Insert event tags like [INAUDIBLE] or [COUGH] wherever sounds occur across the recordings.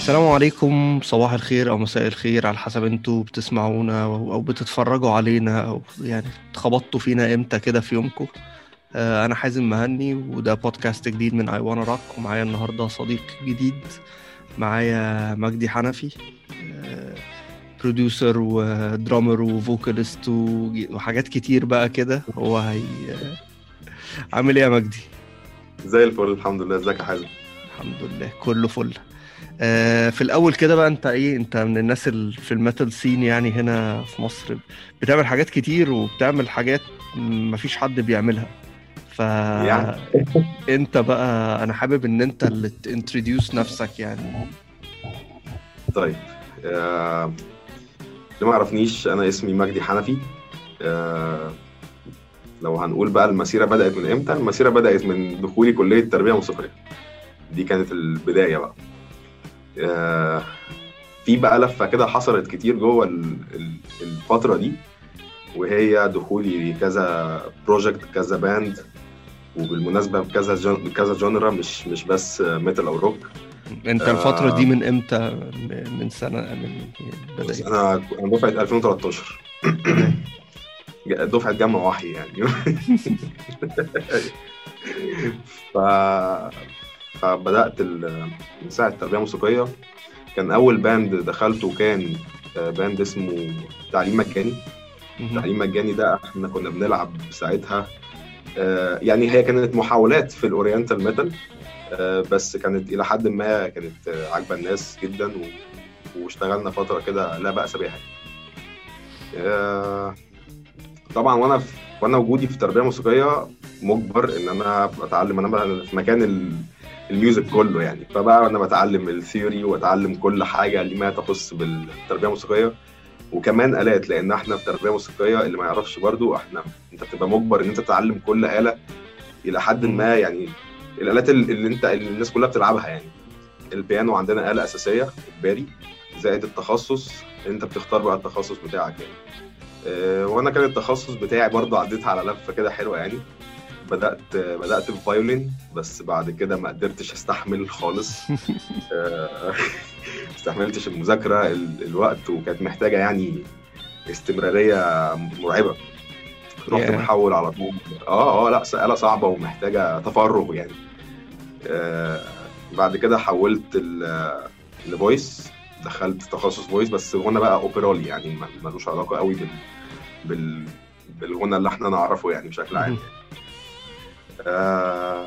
السلام عليكم. صباح الخير أو مساء الخير على حسب أنتوا بتسمعونا أو بتتفرجوا علينا أو يعني اتخبطتوا فينا إمتى كده في يومكم. آه، أنا حازم مهني وده بودكاست جديد من اي وأنا راك ومعايا النهارده صديق جديد معايا مجدي حنفي بروديوسر ودرامر وفوكاليست وحاجات كتير بقى كده. هو هي عامل إيه يا مجدي؟ زي الفل الحمد لله. إزيك يا حازم؟ الحمد لله كله فل. آه، في الأول كده بقى أنت إيه أنت من الناس اللي في ال metal scene يعني هنا في مصر بتعمل حاجات كتير وبتعمل حاجات مفيش حد بيعملها. ف يعني. [LAUGHS] أنت بقى أنا حابب إن أنت اللي ت introduce نفسك يعني. طيب آه، اللي ما يعرفنيش أنا اسمي مجدي حنفي. آه، لو هنقول بقى المسيرة بدأت من إمتى؟ المسيرة بدأت من دخولي كلية تربية موسيقية. دي كانت البداية بقى. في بقى لفة كده حصلت كتير جوه ال- ال- الفترة دي وهي دخولي لكذا project كذا band وبالمناسبة بكذا بكذا genre مش مش بس metal أو روك أنت آه. الفترة دي من إمتى؟ من سنة من بدأت أنا أنا دفعة 2013 [LAUGHS] دفعة جامعة وحي يعني. [LAUGHS] ف فبدأت من ساعة تربية موسيقية. كان أول band دخلته كان آه، band اسمه تعليم مجاني. تعليم مجاني ده إحنا كنا بنلعب ساعتها. آه، يعني هي كانت محاولات في ال oriental metal آه، بس كانت إلى حد ما كانت آه، عاجبة الناس جدا واشتغلنا فترة كده لا بأس بها آه، طبعا وأنا في وأنا وجودي في تربية موسيقية مجبر إن أنا أتعلم. أنا في مكان ال music كله يعني. فبقى أنا بتعلم ال theory وأتعلم كل حاجة لما تخص بالتربية الموسيقية. وكمان آلات لأن إحنا في تربية موسيقية اللي ما يعرفش برضو إحنا أنت بتبقى مجبر إن أنت تتعلم كل آلة إلى حد ما يعني. الآلات اللي أنت اللي الناس كلها بتلعبها يعني. البيانو عندنا آلة أساسية اجباري زائد التخصص. أنت بتختار بقى التخصص بتاعك يعني. آه، وأنا كان التخصص بتاعي برضو عديت على لفة كده حلوة يعني. بدأت بدأت بفايولين بس بعد كده ما قدرتش أستحمل خالص. [LAUGHS] آه، استحملتش المذاكرة ال- الوقت وكانت محتاجة يعني استمرارية مرعبة. رحت Yeah. محول على طول. آه آه لأ سألة صعبة ومحتاجة تفرغ يعني. آه بعد كده حولت ل voice دخلت تخصص voice بس غنى بقى اوبرالي يعني ملوش علاقة قوي بال بال بالغنى اللي إحنا نعرفه يعني بشكل عام. آه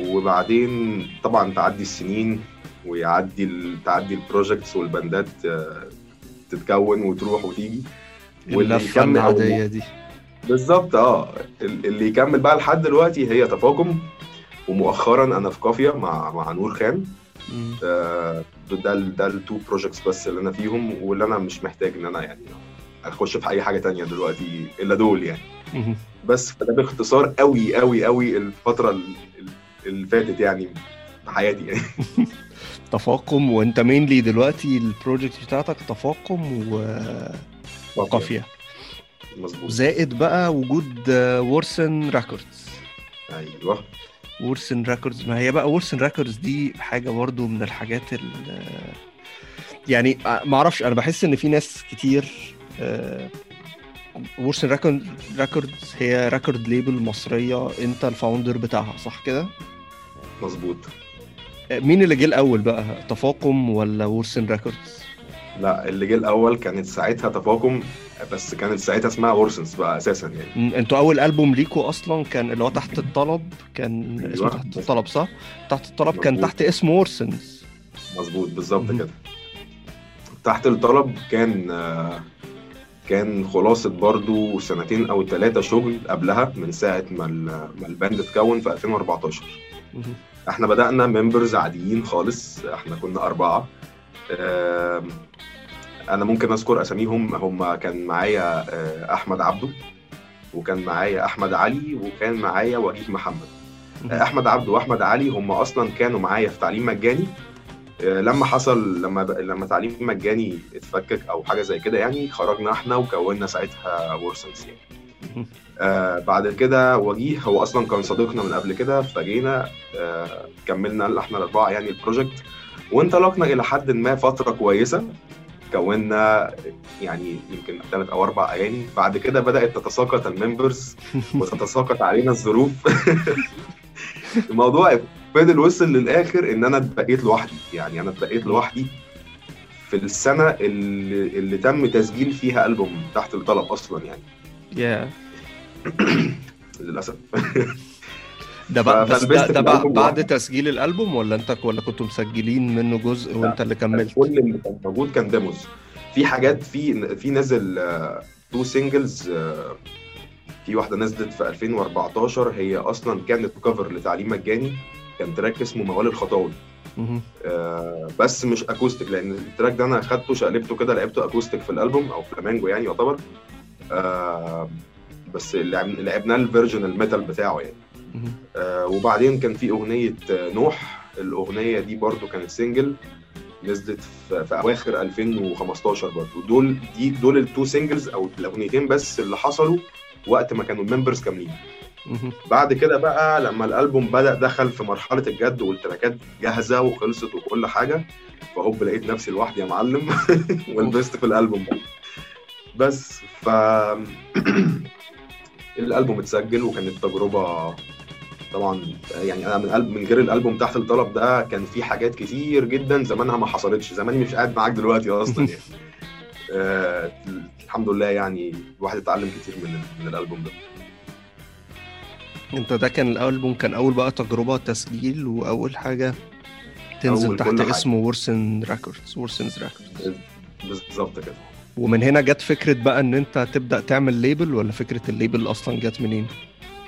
وبعدين طبعا تعدي السنين ويعدي تعدي ال projects والبندات آه، تتكون وتروح وتيجي واللي اللفة يكمل العادية دي بالظبط آه ال- اللي يكمل بقى لحد دلوقتي هي تفاقم ومؤخرا أنا في قافية مع مع نور خان. آه، ده ده ال two projects بس اللي أنا فيهم واللي أنا مش محتاج إن أنا يعني أخش في أي حاجة تانية دلوقتي إلا دول يعني. بس فده باختصار قوي قوي قوي الفترة ال- ال- اللي فاتت يعني في حياتي يعني. [LAUGHS] تفاقم وانت mainly دلوقتي ال project بتاعتك تفاقم و- وقافية. مظبوط. زائد بقى وجود Worsen Records أيوه. Worsen Records ما هي بقى Worsen Records دي حاجة برضو من الحاجات ال يعني ما أعرفش أنا بحس إن في ناس كتير Worsen Records هي record label مصرية. انت ال founder بتاعها صح كده؟ مظبوط. آه، مين اللي جه الأول بقى؟ تفاقم ولا Worsen Records لا اللي جه الأول كانت ساعتها تفاقم بس كانت ساعتها اسمها Worsens بقى أساسا يعني. أنتوا أول ألبوم ليكوا أصلا كان اللي هو تحت الطلب كان اسمه أيوة. تحت الطلب صح؟ تحت الطلب كان مظبوط. تحت اسم Worsens مظبوط بالظبط. كده. تحت الطلب كان آه، كان خلاصة برضو سنتين أو ثلاثة شغل قبلها من ساعة ما ال- ما ال band اتكون في 2014 مهم. إحنا بدأنا members عاديين خالص إحنا كنا أربعة آم، أنا ممكن أذكر أساميهم هم كان معايا آه، أحمد عبده وكان معايا أحمد علي وكان معايا وجيه محمد. أحمد عبده وأحمد علي هم أصلا كانوا معايا في تعليم مجاني لما حصل لما. لما تعليم مجاني اتفكك أو حاجة زي كده يعني خرجنا إحنا وكونا ساعتها ورسنس يعني. [LAUGHS] آه بعد كده وجيه هو أصلا كان صديقنا من قبل كده فجينا آه كملنا إحنا الأربعة يعني البروجكت وانطلقنا إلى حد ما فترة كويسة كونا يعني يمكن ثلاث أو أربع أغاني بعد كده بدأت تتساقط الممبرز [LAUGHS] وتتساقط علينا الظروف [LAUGHS] الموضوع فضل وصل للآخر إن أنا اتبقيت لوحدي. يعني أنا اتبقيت لوحدي في السنة اللي, اللي تم تسجيل فيها ألبوم تحت الطلب أصلا يعني. يا [CLEARS THROAT] للأسف. [LAUGHS] ده بقى بس ده, ده بقى بعد. تسجيل الألبوم ولا أنت ولا كنتوا مسجلين منه جزء وأنت اللي كملت؟ كل اللي كان موجود كان demos في حاجات في في نزل two singles في واحدة نزلت في 2014 هي أصلا كانت cover لتعليم مجاني. كان track اسمه موال الخطاوي. آه، بس مش acoustic لأن ال track ده أنا اخدته شقلبته كده لعبته acoustic في الألبوم أو فلامينجو يعني يعتبر آه، بس لعب- لعبناه ال version ال metal بتاعه يعني. آه، وبعدين كان في أغنية نوح الأغنية دي برضو كانت single نزلت في, في أواخر 2015 برضو دول دي دول ال two singles أو الأغنيتين بس اللي حصلوا وقت ما كانوا ال members كاملين. بعد كده بقى لما الألبوم بدأ دخل في مرحلة الجد والتراكات جاهزة وخلصت وكل حاجة فهوب لقيت نفسي لوحدي يا معلم [LAUGHS] ولبست في الألبوم. بس ف [CLEARS THROAT] الألبوم اتسجل وكانت تجربة طبعا يعني أنا من قلب من غير الألبوم تحت الطلب ده كان في حاجات كتير جدا زمانها ما حصلتش. زماني مش قاعد معاك دلوقتي أصلا يعني [LAUGHS] آه الحمد لله يعني الواحد اتعلم كتير من من الألبوم ده. انت ده كان الألبوم كان أول بقى تجربة تسجيل وأول حاجة تنزل تحت كل حاجة. اسم Worsen Records Worsens Records بالظبط كده. ومن هنا جت فكرة بقى إن أنت تبدأ تعمل label ولا فكرة ال label أصلا جت منين؟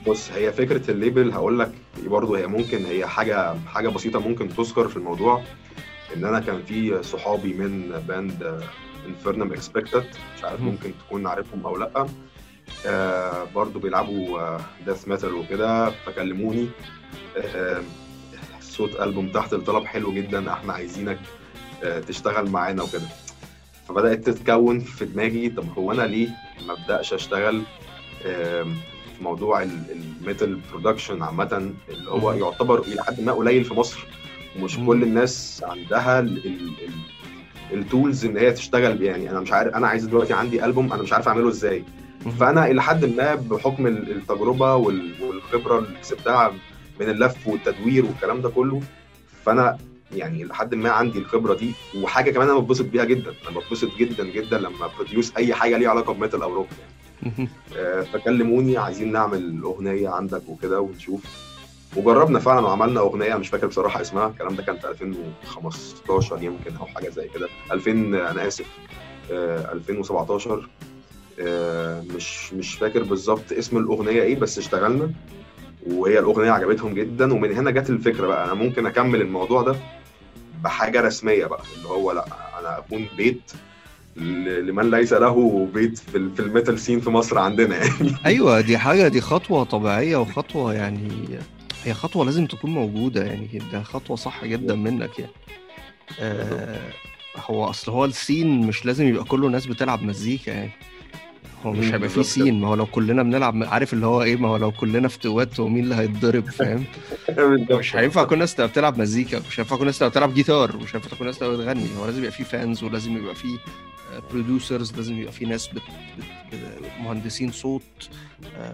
بص هي فكرة ال label هقول لك برضه هي ممكن هي حاجة حاجة بسيطة ممكن تذكر في الموضوع. إن أنا كان في صحابي من band انفيرنم اكسبكتد مش عارف مم. ممكن تكون عارفهم أو لأ. آه برضه بيلعبوا death metal وكده فكلموني آه صوت ألبوم تحت الطلب حلو جدا إحنا عايزينك آه تشتغل معانا وكده فبدأت تتكون في دماغي طب هو أنا ليه ما أبدأش أشتغل آم، في موضوع ال metal production عامة اللي هو. يعتبر إلى حد ما قليل في مصر ومش. كل الناس عندها ال tools إن هي تشتغل. يعني أنا مش عارف أنا عايز دلوقتي عندي ألبوم أنا مش عارف أعمله إزاي. فأنا إلى حد ما بحكم ال- التجربة وال- والخبرة اللي كسبتها من اللف والتدوير والكلام ده كله فأنا يعني لحد ما عندي الخبرة دي وحاجة كمان أنا بتبسط بيها جدا. أنا بتبسط جدا جدا لما ب produce أي حاجة ليها علاقة ب metal أو روك. يعني. فكلموني عايزين نعمل أغنية عندك وكده ونشوف. وجربنا فعلا وعملنا أغنية مش فاكر بصراحة اسمها الكلام ده كان في 2015 يمكن أو حاجة زي كده. 2000 أنا آسف. آه، 2017 آه، مش مش فاكر بالظبط اسم الأغنية إيه بس اشتغلنا. وهي الأغنية عجبتهم جدا ومن هنا جت الفكرة بقى. أنا ممكن أكمل الموضوع ده بحاجة رسمية بقى اللي هو لأ أنا أكون بيت لمن ليس له بيت في الميتال سين في مصر عندنا يعني. [LAUGHS] أيوه دي حاجة دي خطوة طبيعية وخطوة يعني هي خطوة لازم تكون موجودة يعني ده خطوة صح جدا منك يعني. آه هو أصل هو ال scene مش لازم يبقى كله ناس بتلعب مزيكا يعني. هو مش هيبقى فيه. scene؟ ما هو لو كلنا بنلعب عارف اللي هو إيه؟ ما هو لو كلنا فتوات ومين اللي هيتضرب؟ فاهم؟ مش هينفع كل الناس تبقى بتلعب مزيكا مش هينفع كل الناس تبقى بتلعب جيتار مش هينفع كل الناس تبقى بتغني هو لازم يبقى فيه fans ولازم يبقى فيه producers لازم يبقى فيه ناس بت... بت... مهندسين صوت آه،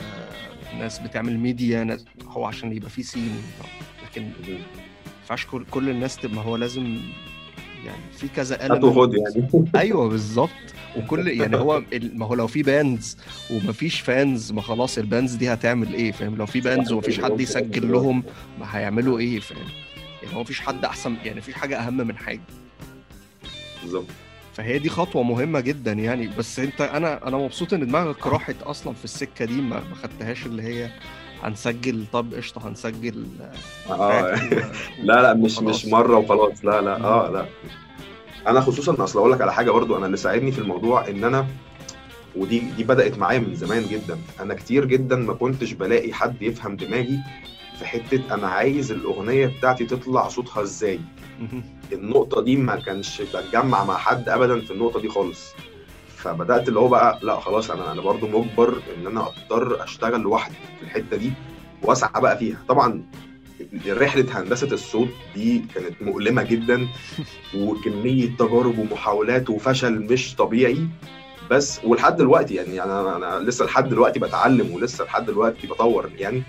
ناس بتعمل ميديا ناس هو عشان يبقى فيه scene لكن ما ينفعش كل... كل الناس تبقى ما هو لازم يعني في كذا element. يعني. أيوه بالظبط. وكل يعني هو ما هو لو في bands ومفيش fans ما خلاص ال bands دي هتعمل إيه؟ فاهم؟ لو في bands ومفيش حد يسجل لهم ما هيعملوا إيه؟ فاهم؟ يعني هو مفيش حد أحسن يعني مفيش حاجة أهم من حاجة. بالظبط. فهي دي خطوة مهمة جدا يعني. بس أنت أنا أنا مبسوط إن دماغك راحت أصلا في السكة دي ما خدتهاش اللي هي هنسجل طب قشطة هنسجل آه. و- [LAUGHS] لا لا مش وخلاص. مش مرة وخلاص. لا لا آه لا. أنا خصوصا أصل أقول لك على حاجة برضو أنا اللي ساعدني في الموضوع إن أنا ودي دي بدأت معايا من زمان جدا. أنا كتير جدا ما كنتش بلاقي حد يفهم دماغي في حتة أنا عايز الأغنية بتاعتي تطلع صوتها إزاي. [LAUGHS] النقطة دي ما كانش بتجمع مع حد ابدا في النقطة دي خالص. فبدأت اللي هو بقى لا خلاص أنا أنا برضو مجبر إن أنا أضطر أشتغل لوحدي في الحتة دي وأسعى بقى فيها. طبعا رحلة هندسة الصوت دي كانت مؤلمة جدا وكمية تجارب ومحاولات وفشل مش طبيعي. بس ولحد دلوقتي يعني أنا أنا لسه لحد دلوقتي بتعلم ولسه لحد دلوقتي بطور يعني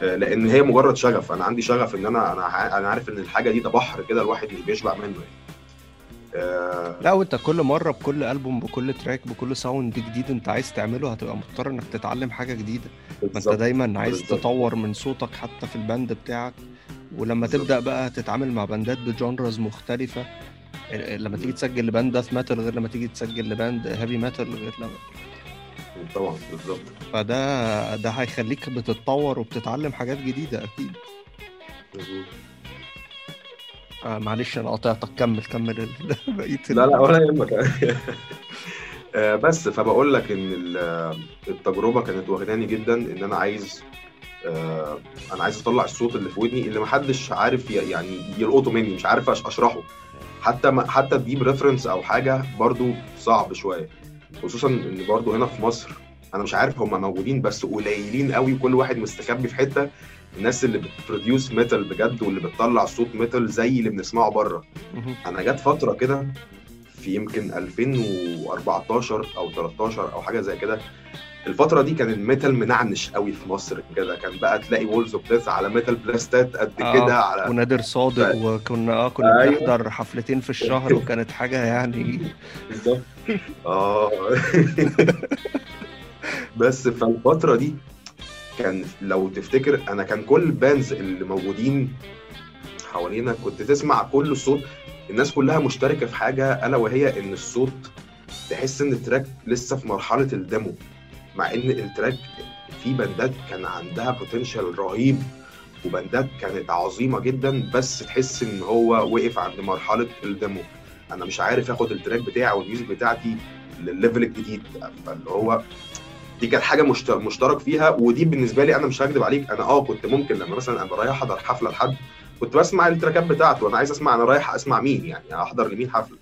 آه، لأن هي مجرد شغف. أنا عندي شغف إن أنا أنا عارف إن الحاجة دي ده بحر كده الواحد مش بيشبع منه يعني. آه، لا وانت كل مرة بكل ألبوم بكل track بكل sound جديد انت عايز تعمله هتبقى مضطر انك تتعلم حاجة جديدة. ما انت دايما عايز بالزبط. تطور من صوتك حتى في ال band بتاعك. ولما بالزبط. تبدأ بقى تتعامل مع band ات ب genres مختلفة لما تيجي تسجل ل band death metal غير لما تيجي تسجل ل band heavy metal غير لما طبعا بالظبط. فده ده هيخليك بتتطور وبتتعلم حاجات جديدة أكيد. آه معلش أنا قطعتك كمل كمل [LAUGHS] بقية لا لا ولا يهمك. [LAUGHS] آه بس فبقول لك إن التجربة كانت واخداني جدا إن أنا عايز آه أنا عايز أطلع الصوت اللي في ودني اللي محدش عارف يعني يلقطه مني مش عارف أشرحه. حتى ما حتى تجيب reference أو حاجة برضو صعب شوية. خصوصا إن برضو هنا في مصر أنا مش عارف هم موجودين بس قليلين قوي وكل واحد مستخبي في حتة. الناس اللي بت produce metal بجد واللي بتطلع صوت metal زي اللي بنسمعه بره. أنا جت فترة كده في يمكن 2014 أو 13 أو حاجة زي كده الفترة دي كان ال metal منعنش قوي في مصر كده. كان بقى تلاقي walls of death على metal blast ات قد آه كده على ونادر صادق ف... وكنا آه كنا أيوة. بنحضر حفلتين في الشهر [LAUGHS] وكانت حاجة يعني بالظبط. آه. [LAUGHS] بس في الفترة دي كان لو تفتكر أنا كان كل ال bands اللي موجودين حوالينا كنت تسمع كل الصوت. الناس كلها مشتركة في حاجة ألا وهي إن الصوت تحس إن ال track لسه في مرحلة ال demo مع إن ال track في band ات كان عندها potential رهيب و band ات كانت عظيمة جدا بس تحس إن هو وقف عند مرحلة ال demo. أنا مش عارف آخد ال track بتاعي وال music بتاعتي للل level الجديد فاللي هو دي كانت حاجة مشترك فيها ودي بالنسبة لي أنا مش هكذب عليك أنا آه كنت ممكن لما مثلا أبقى رايح أحضر حفلة لحد كنت بسمع ال track ات بتاعته وأنا عايز أسمع أنا رايح أسمع مين يعني أحضر لمين حفلة.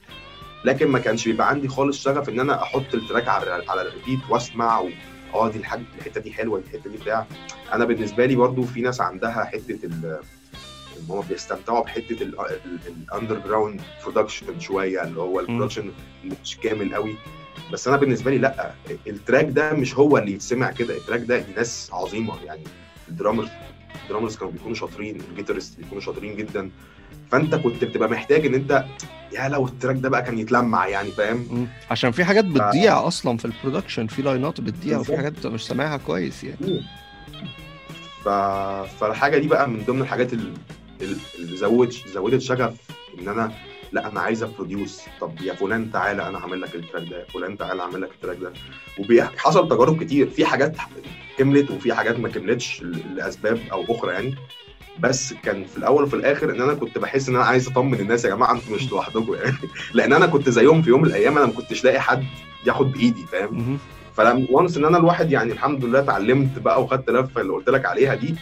لكن ما كانش بيبقى عندي خالص شغف إن أنا أحط ال track على على ال repeat وأسمع و... آه دي الحاجة الحتة دي حلوة الحتة دي بتاع. أنا بالنسبة لي برضو في ناس عندها حتة ال هم بيستمتعوا بحتة ال underground production شوية اللي هو ال production مش كامل قوي. بس أنا بالنسبة لي لا ال track ده مش هو اللي يتسمع كده ال track ده ناس عظيمه يعني. ال drummers ال drummers كانوا بيكونوا شاطرين ال guitarist بيكونوا شاطرين جدا. فانت كنت بتبقى محتاج ان انت يا لو ال track ده بقى كان يتلمع يعني فاهم؟ عشان في حاجات بتضيع ف... أصلا في ال production في line ات بتضيع وفي حاجات انت مش سامعها كويس يعني. ف... فالحاجة دي بقى من ضمن الحاجات اللي, اللي زودت زودت شغف إن أنا لا أنا عايز أ produce. طب يا فلان تعالى أنا هعمل لك ال track ده. فلان تعالى اعمل لك ال track ده. وحصل تجارب كتير. في حاجات كملت وفي حاجات ما كملتش لأسباب أو أخرى يعني. بس كان في الأول وفي الآخر إن أنا كنت بحس إن أنا عايز أطمن الناس يا جماعة أنتوا مش لوحدكم يعني. [LAUGHS] لأن أنا كنت زيهم في يوم من الأيام أنا ما كنتش لاقي حد ياخد بإيدي فاهم؟ فلما once إن أنا الواحد يعني الحمد لله اتعلمت بقى وخدت لفة اللي قلت لك عليها دي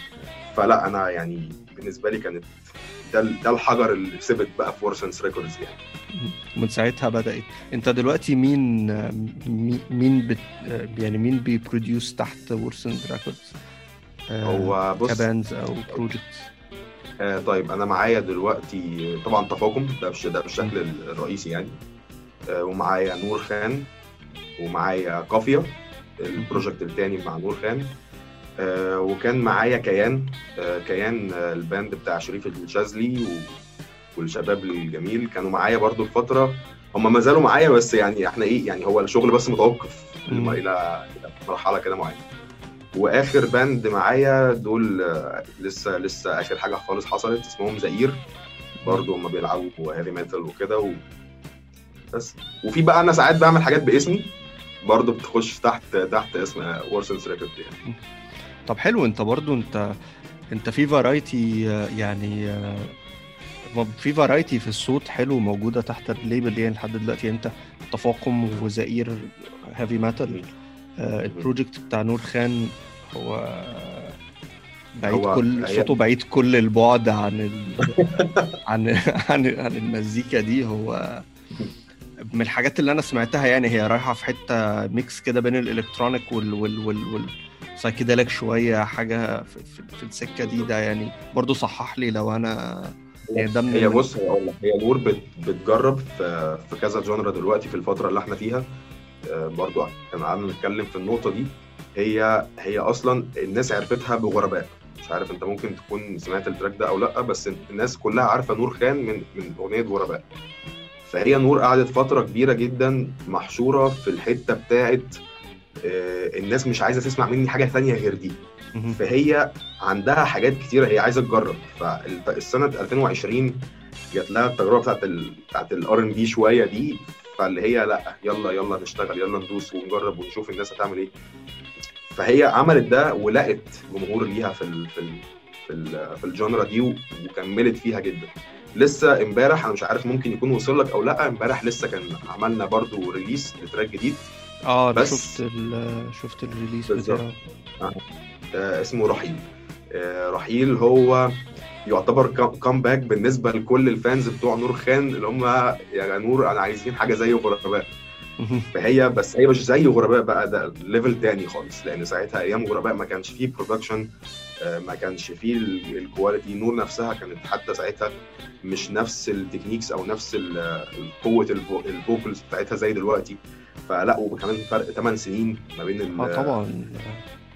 فلا أنا يعني بالنسبة لي كانت ده ده الحجر اللي ثبت بقى في ورسنس ريكوردز يعني. من ساعتها بدأت. انت دلوقتي مين مين بت يعني مين بي produce تحت ورسنس ريكوردز هو بص ك bands أو projects آه طيب أنا معايا دلوقتي طبعا تفاقم ده بش ده بالشكل الرئيسي يعني. آه ومعايا نور خان ومعايا قافية ال project الثاني مع نور خان. آه وكان معايا كيان آه كيان آه ال band بتاع شريف الشاذلي والشباب الجميل. كانوا معايا برضو الفترة هم ما زالوا معايا بس يعني إحنا إيه يعني هو الشغل بس متوقف إلى مرحلة كده معينة. وآخر band معايا دول لسه لسه آخر حاجة خالص حصلت اسمهم زئير. برضه هم بيلعبوا heavy metal وكده و... بس. وفي بقى أنا ساعات بعمل حاجات باسمي برضه بتخش تحت تحت اسم ورسنس ريكورد يعني. طب حلو انت برضه انت انت في variety يعني في variety في الصوت حلو موجودة تحت ال label يعني لحد دلوقتي انت تفاقم وزئير heavy metal ال project بتاع نور خان هو بعيد هو كل صوته بعيد كل البعد عن ال... [LAUGHS] عن عن عن المزيكا دي. هو من الحاجات اللي أنا سمعتها يعني هي رايحة في حتة mix كده بين ال electronic وال وال وال, وال psychedelic شوية حاجة في, في, في السكة دي ده يعني برضو صحح لي لو أنا يعني هي بص هي نور بت بتجرب في في كذا genre دلوقتي في الفترة اللي إحنا فيها. آه، برضو كان قعدنا نتكلم في النقطة دي. هي هي أصلا الناس عرفتها بغرباء. مش عارف أنت ممكن تكون سمعت ال track ده أو لأ بس الناس كلها عارفة نور خان من من أغنية غرباء. فهي نور قعدت فترة كبيرة جدا محشورة في الحتة بتاعت الناس مش عايزة تسمع مني حاجة ثانية غير دي. فهي عندها حاجات كتيرة هي عايزة تجرب. فالسنه 2020 جات لها التجربة بتاعت ال بتاعت ال R&B شوية دي. فاللي هي لأ يلا يلا نشتغل يلا ندوس ونجرب ونشوف الناس هتعمل إيه. فهي عملت ده ولقت جمهور ليها في ال في ال في, ال في ال genre دي وكملت فيها جدا. لسه امبارح أنا مش عارف ممكن يكون وصل لك أو لأ. امبارح لسه كان عملنا برضو release ل track جديد. آه بس شفت شفت ال release بتاعه. آه. اسمه رحيل. آه رحيل هو يعتبر comeback بالنسبة لكل ال fans بتوع نور خان اللي هم يا نور أنا عايزين حاجة زي غرباء. [LAUGHS] فهي بس هي مش زي غرباء بقى ده level تاني خالص لأن ساعتها أيام غرباء ما كانش فيه production ما كانش فيه ال quality نور نفسها كانت حتى ساعتها مش نفس ال techniques أو نفس قوة ال vocals بتاعتها زي دلوقتي. فلا وكمان فرق 8 سنين ما بين آه طبعا.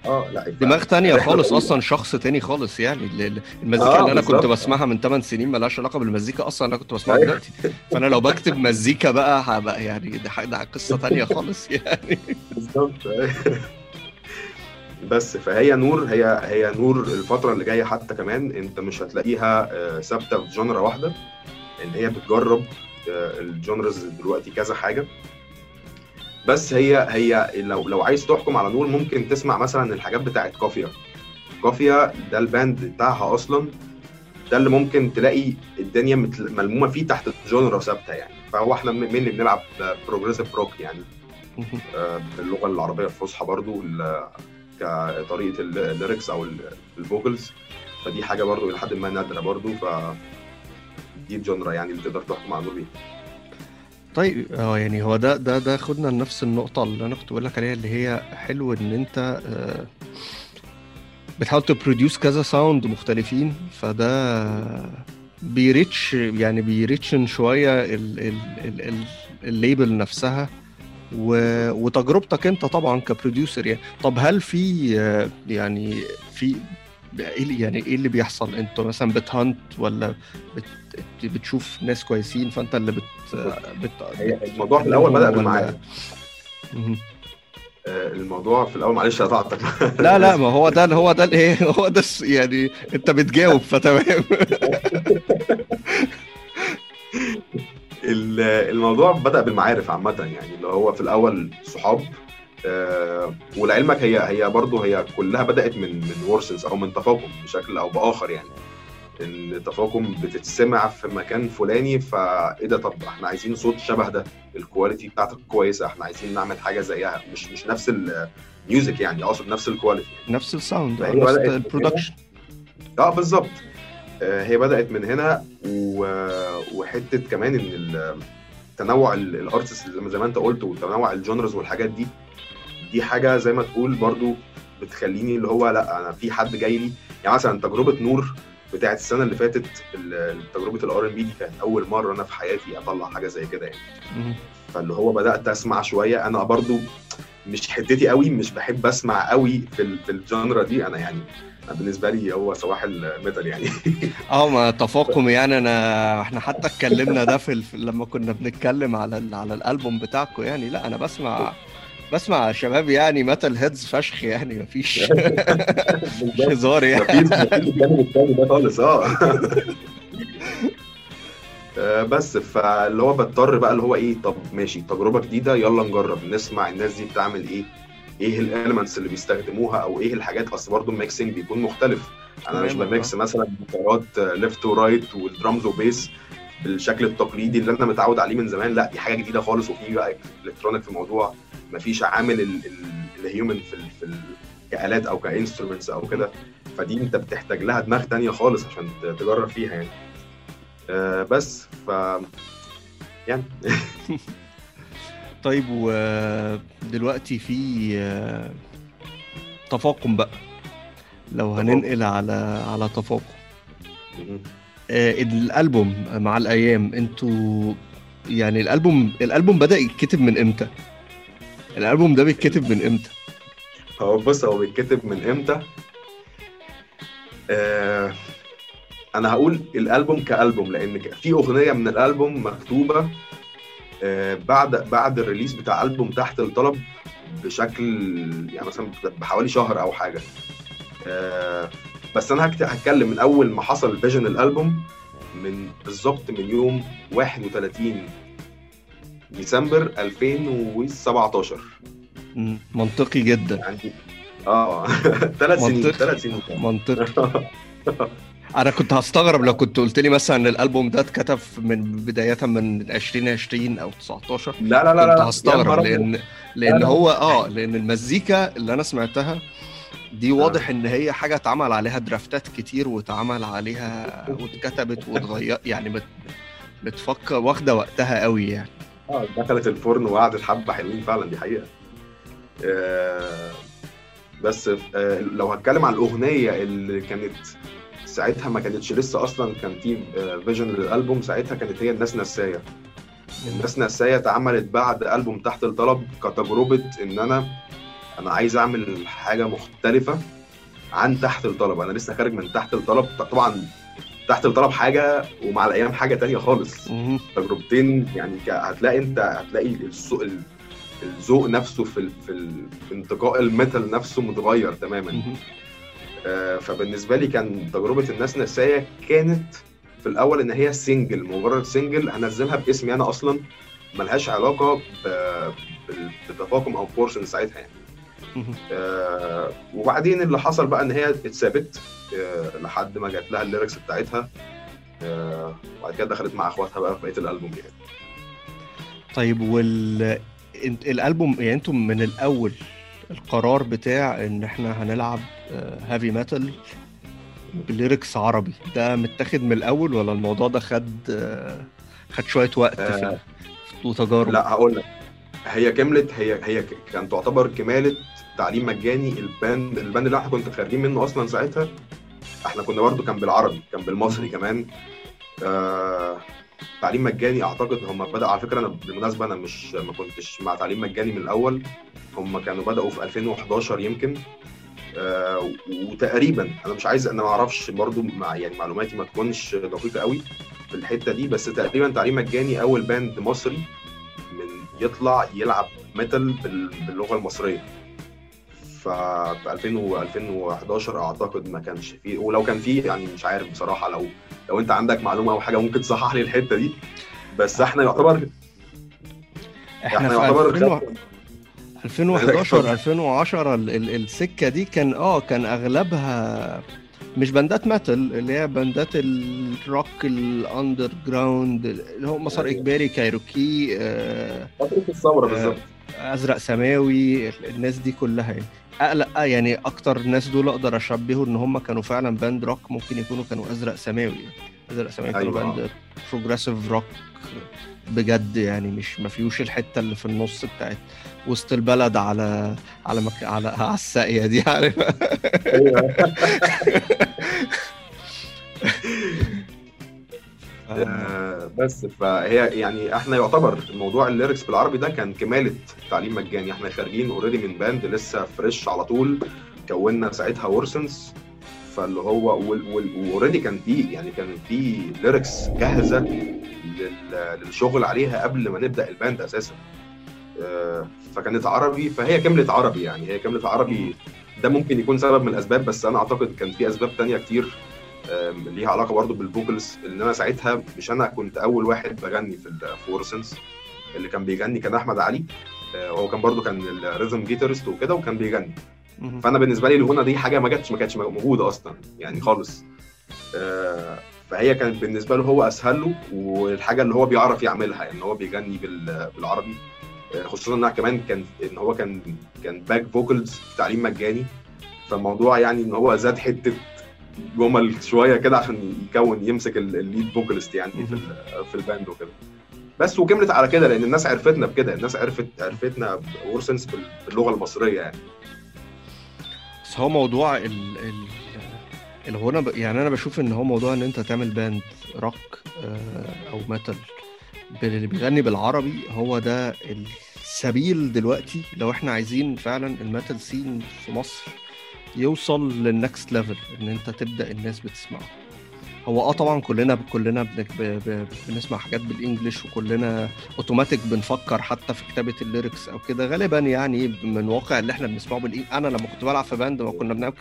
آه لا دماغ تانية [LAUGHS] خالص أصلا شخص تاني خالص يعني. المزيكا آه اللي أنا كنت بسمعها من 8 سنين مالهاش علاقة بالمزيكا أصلا أنا كنت بسمعها أيوه. دلوقتي. فأنا لو بكتب مزيكا بقى هبقى يعني ده ده قصة تانية خالص يعني. [LAUGHS] بالظبط. بس فهي نور هي هي نور الفترة اللي جاية حتى كمان انت مش هتلاقيها آه، ثابتة في genre واحدة ان هي بتجرب آه، ال genres دلوقتي كذا حاجة. بس هي هي لو لو عايز تحكم على نور ممكن تسمع مثلا الحاجات بتاعت كافيا. كافيا ده ال band بتاعها أصلا ده اللي ممكن تلاقي الدنيا ملمومة فيه تحت genre ثابتة يعني. فهو إحنا من اللي بنلعب progressive rock يعني. آه، باللغة العربية الفصحى برضو كطريقة ال lyrics أو ال vocals. فدي حاجة برضو إلى حد ما نادرة برضو ف دي genre يعني اللي تقدر تحكم على بيها. طيب آه يعني هو ده ده ده خدنا لنفس النقطة اللي أنا كنت بقول لك عليها اللي هي حلو إن أنت آه، بتحاول ت produce كذا sound مختلفين. فده بي reach يعني بي reach ال ال label نفسها. وتجربتك انت طبعا ك producer يعني. طب هل في يعني في إيه يعني إيه اللي بيحصل؟ أنتوا مثلا بتهانت ولا بت بتشوف ناس كويسين فأنت اللي بت, بت... الموضوع في الأول بدأ معايا آه، الموضوع في الأول معلش قطعتك. [LAUGHS] لا لا ما هو ده هو ده الايه هو ده يعني انت بتجاوب فتمام. [LAUGHS] الموضوع بدأ بالمعارف عامة يعني اللي هو في الأول صحاب آه ولعلمك هي هي برضه هي كلها بدأت من من verses أو من تفاقم بشكل أو بآخر يعني. إن تفاقم بتتسمع في مكان فلاني فإيه ده؟ طب إحنا عايزين صوت شبه ده ال quality بتاعتك كويسة إحنا عايزين نعمل حاجة زيها مش مش نفس ال music يعني أقصد نفس ال quality نفس ال sound نفس ال production آه بالظبط. هي بدأت من هنا وحتة كمان إن تنوع ال artists زي ما أنت قلت وتنوع ال genres والحاجات دي دي حاجة زي ما تقول برضو بتخليني اللي هو لأ أنا في حد جاي لي. يعني مثلا تجربة نور بتاعت السنة اللي فاتت تجربة ال R&B دي كانت أول مرة أنا في حياتي أطلع حاجة زي كده يعني. فاللي هو بدأت أسمع شوية. أنا برضو مش حتتي قوي مش بحب أسمع قوي في في ال genre دي. أنا يعني بالنسبة لي هو صباح ال metal يعني. [LAUGHS] آه ما تفاقم يعني. أنا إحنا حتى اتكلمنا ده في لما كنا بنتكلم على على الألبوم بتاعكم يعني. لا أنا بسمع بسمع شباب يعني metal heads فشخ يعني. [LAUGHS] مفيش هزار يعني. مفيش ده خالص آه. [LAUGHS] آه بس فاللي هو بضطر بقى اللي هو إيه طب ماشي تجربة جديدة يلا نجرب نسمع الناس دي بتعمل إيه. إيه ال elements اللي بيستخدموها أو إيه الحاجات اصل برضه ال mixing بيكون مختلف. أنا مش ب mix مثلا جيتارات left و right وال drums و bass بالشكل التقليدي اللي أنا متعود عليه من زمان. لا دي حاجة جديدة خالص وفي بقى electronic في الموضوع. مفيش عامل ال human في في كآلات أو ك instruments أو كده. فدي أنت بتحتاج لها دماغ تانية خالص عشان تجرب فيها يعني. آه بس ف يعني. [LAUGHS] طيب ودلوقتي في تفاقم بقى. لو هننقل على على تفاقم. آه الألبوم مع الأيام أنتوا يعني الألبوم الألبوم بدأ يتكتب من إمتى؟ الألبوم ده بيتكتب من إمتى؟ هو بص هو بيتكتب من إمتى؟ آه أنا هقول الألبوم كألبوم لأن في أغنية من الألبوم مكتوبة آه بعد بعد الريليز بتاع ألبوم تحت الطلب بشكل يعني مثلا بحوالي شهر أو حاجة. آه بس أنا هتكلم من أول ما حصل فيجن الألبوم من بالظبط من يوم 31 ديسمبر 2017 منطقي جدا. يعني آه ثلاث سنين ثلاث سنين. منطقي. [LAUGHS] أنا كنت هستغرب لو كنت قلت لي مثلا إن الألبوم ده اتكتب من بداية من 2020 أو 19 لا لا لا كنت هستغرب لأن لأن هو آه لأن المزيكا اللي أنا سمعتها دي واضح إن هي حاجة اتعمل عليها درافتات كتير واتعمل عليها [LAUGHS] واتكتبت واتغير يعني بت بتفكر واخدة وقتها قوي يعني. آه دخلت الفرن وقعدت حبة حلوين فعلا دي حقيقة. آه بس آه لو هتكلم عن الأغنية اللي كانت ساعتها ما كانتش لسه أصلا كان في فيجن للألبوم ساعتها كانت هي الناس نسايه الناس نسايه اتعملت بعد ألبوم تحت الطلب كتجربة إن أنا أنا عايز أعمل حاجة مختلفة عن تحت الطلب. أنا لسه خارج من تحت الطلب. طبعا تحت الطلب حاجة ومع الأيام حاجة تانية خالص. تجربتين يعني هتلاقي أنت هتلاقي الذوق الذوق نفسه في في, في انتقاء الميتال نفسه متغير تماما. آه فبالنسبة لي كان تجربة الناس نسايه كانت في الأول إن هي single مجرد single هنزلها باسمي أنا أصلا ملهاش علاقة بتفاقم أو version ساعتها يعني. آه وبعدين اللي حصل بقى إن هي اتثابت آه لحد ما جات لها ال lyrics بتاعتها آه وبعد كده دخلت مع أخواتها بقى في بقية الألبوم يعني. طيب وال الألبوم يعني أنتم من الأول القرار بتاع إن إحنا هنلعب heavy metal ب lyrics عربي. ده متاخد من الأول ولا الموضوع ده خد خد شوية وقت في وتجارب؟ لا هقول لك. هي كملت هي هي كانت تعتبر كمالة تعليم مجاني. ال band ال band اللي إحنا كنا خارجين منه أصلا ساعتها إحنا كنا برضه كان بالعربي كان بالمصري كمان. آه تعليم مجاني أعتقد هم بدأوا على فكرة أنا بالمناسبة أنا مش ما كنتش مع تعليم مجاني من الأول. هم كانوا بدأوا في 2011 يمكن. آه وتقريبا أنا مش عايز أنا ما أعرفش برضو مع يعني معلوماتي ما تكونش دقيقة قوي في الحتة دي بس تقريبا تعليم مجاني أول band مصري من يطلع يلعب metal باللغة المصرية. 2000 2011 أعتقد ما كانش فيه ولو كان فيه يعني مش عارف بصراحة لو لو أنت عندك معلومة أو حاجة ممكن تصحح لي الحتة دي. بس إحنا يعتبر إحنا, إحنا يعتبر 2011 2010 السكة دي كان آه كان أغلبها مش باندات metal اللي هي باندات ال rock ال underground اللي هو مسار إجباري كايروكي آه الثورة بالظبط. أزرق سماوي الناس دي كلها يعني. اقلق يعني أكتر ناس دول أقدر أشبهه إن هم كانوا فعلا band rock ممكن يكونوا كانوا أزرق سماوي أزرق سماوي كانوا أيوة. band progressive rock بجد يعني مش ما فيهوش الحتة اللي في النص بتاعت وسط البلد على على مك... على على الساقية دي عارف؟ [LAUGHS] آه بس فهي يعني إحنا يعتبر موضوع ال lyrics بالعربي ده كان كمالة تعليم مجاني. إحنا خارجين already من band لسه fresh على طول. كونا ساعتها فورسنس فاللي هو و already كان في يعني كان في lyrics جاهزة للشغل عليها قبل ما نبدأ ال band أساسا. آه فكانت عربي فهي كملت عربي يعني. هي كملت عربي. ده ممكن يكون سبب من الأسباب بس أنا أعتقد كان في أسباب تانية كتير ليها علاقة برضو بال vocals ان أنا ساعتها مش أنا كنت أول واحد بغني في الفورسنس اللي كان بيغني كان أحمد علي. هو كان برضو كان ال rhythm guitarist وكده وكان بيغني. فأنا بالنسبة لي الغنى دي حاجة ما جاتش ما كانتش موجودة أصلا يعني خالص. فهي كانت بالنسبة له هو أسهل له والحاجة اللي هو بيعرف يعملها إن هو بيغني بالعربي. خصوصا انها كمان كان إن هو كان كان back vocals تعليم مجاني. فالموضوع يعني إن هو زاد حتة جمب شوية كده عشان يكون يمسك ال lead vocalist يعني في في ال band وكده. بس وكملت على كده لأن الناس عرفتنا بكده. الناس عرفت عرفتنا فورسنس باللغة المصرية يعني. بس هو موضوع ال ال الغنى. يعني أنا بشوف إن هو موضوع إن أنت تعمل band rock آه، أو metal اللي بيغني بالعربي هو ده السبيل دلوقتي لو إحنا عايزين فعلا ال metal scene في مصر يوصل لل next level إن أنت تبدأ الناس بتسمعه. هو آه طبعا كلنا كلنا بنك ب... ب... بنسمع حاجات بال English وكلنا اوتوماتيك بنفكر حتى في كتابة ال lyrics أو كده. غالبا يعني من واقع اللي إحنا بنسمعه بال English أنا لما كنت بلعب في band ما كنا بنعمل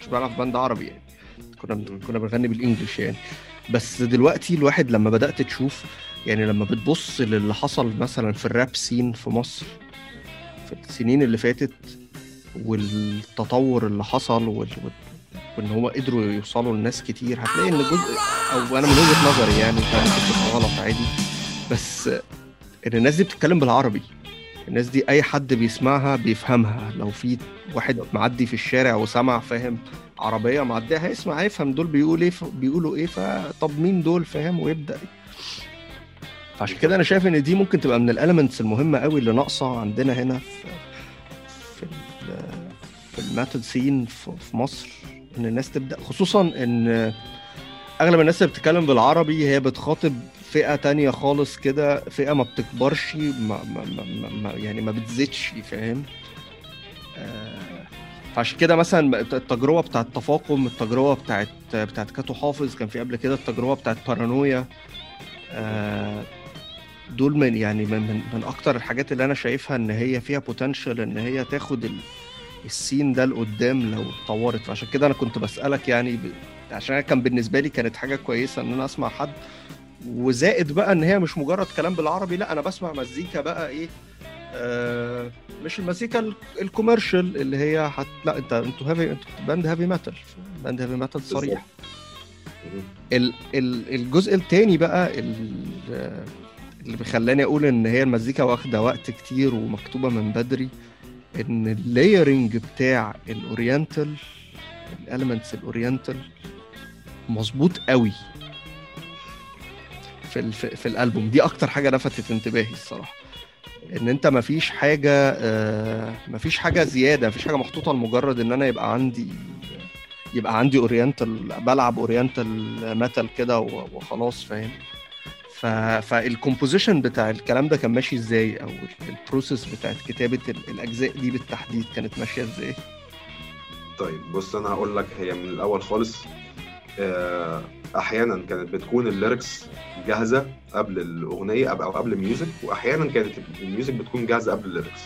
مش بلعب في band عربي يعني. كنا كنا بنغني بال English يعني. بس دلوقتي الواحد لما بدأت تشوف يعني لما بتبص للي حصل مثلا في ال rap scene في مصر في السنين اللي فاتت والتطور اللي حصل وال... وإن هو قدروا يوصلوا لناس كتير هتلاقي إن جزء أو أنا من وجهة نظري يعني تبقى غلط عادي بس إن الناس دي بتتكلم بالعربي الناس دي أي حد بيسمعها بيفهمها لو في واحد معدي في الشارع وسمع فاهم عربية معدية هيسمع هيفهم دول بيقول إيه بيقولوا إيه فطب مين دول فاهم ويبدأ. فعشان كده أنا شايف إن دي ممكن تبقى من ال elements المهمة قوي اللي ناقصة عندنا هنا في في ال metal scene في مصر إن الناس تبدأ خصوصا إن أغلب الناس اللي بتتكلم بالعربي هي بتخاطب فئة تانية خالص كده فئة ما بتكبرش ما ما ما ما يعني ما بتزيدش فاهم؟ آه فعشان كده مثلا التجربة بتاعت تفاقم التجربة بتاعت بتاعت كاتو حافظ كان في قبل كده التجربة بتاعت بارانويا آه دول من يعني من, من من أكتر الحاجات اللي أنا شايفها إن هي فيها potential إن هي تاخد ال scene ده لقدام لو اتطورت. فعشان كده أنا كنت بسألك يعني ب... عشان كان بالنسبة لي كانت حاجة كويسة إن أنا أسمع حد. وزائد بقى إن هي مش مجرد كلام بالعربي لأ أنا بسمع مزيكا بقى إيه آه مش المزيكا ال commercial اللي هي حت... لأ انت أنتوا heavy أنتوا band heavy metal band heavy metal صريح. ال... ال... الجزء الثاني بقى ال... اللي بيخليني أقول إن هي المزيكا واخدة وقت كتير ومكتوبة من بدري إن ال layering بتاع ال oriental ال elements ال oriental مظبوط قوي في في الألبوم. دي أكتر حاجة لفتت انتباهي الصراحة. إن أنت مفيش حاجة آه مفيش حاجة زيادة مفيش حاجة محطوطة لمجرد إن أنا يبقى عندي يبقى عندي oriental بلعب oriental metal كده وخلاص فاهم؟ ف... فال composition بتاع الكلام ده كان ماشي إزاي؟ أو ال process بتاعت كتابة الأجزاء دي بالتحديد كانت ماشية إزاي؟ طيب بص أنا هقول لك هي من الأول خالص أحيانا كانت بتكون ال lyrics جاهزة قبل الأغنية أو قبل ال music واحيانا كانت ال music بتكون جاهزة قبل ال lyrics.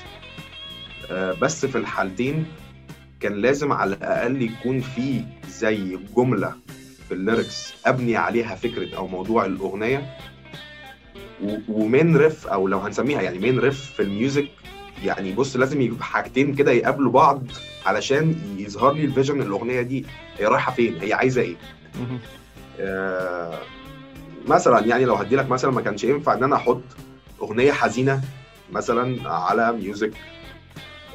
بس في الحالتين كان لازم على الأقل يكون في زي جملة في ال lyrics ابني عليها فكرة أو موضوع الأغنية و main riff أو لو هنسميها يعني main riff في ال music يعني بص لازم يبقى حاجتين كده يقابلوا بعض علشان يظهر لي ال vision الأغنية دي هي رايحة فين هي عايزة إيه. آه مثلا يعني لو هدي لك مثلا ما كانش ينفع إن أنا أحط أغنية حزينة مثلا على music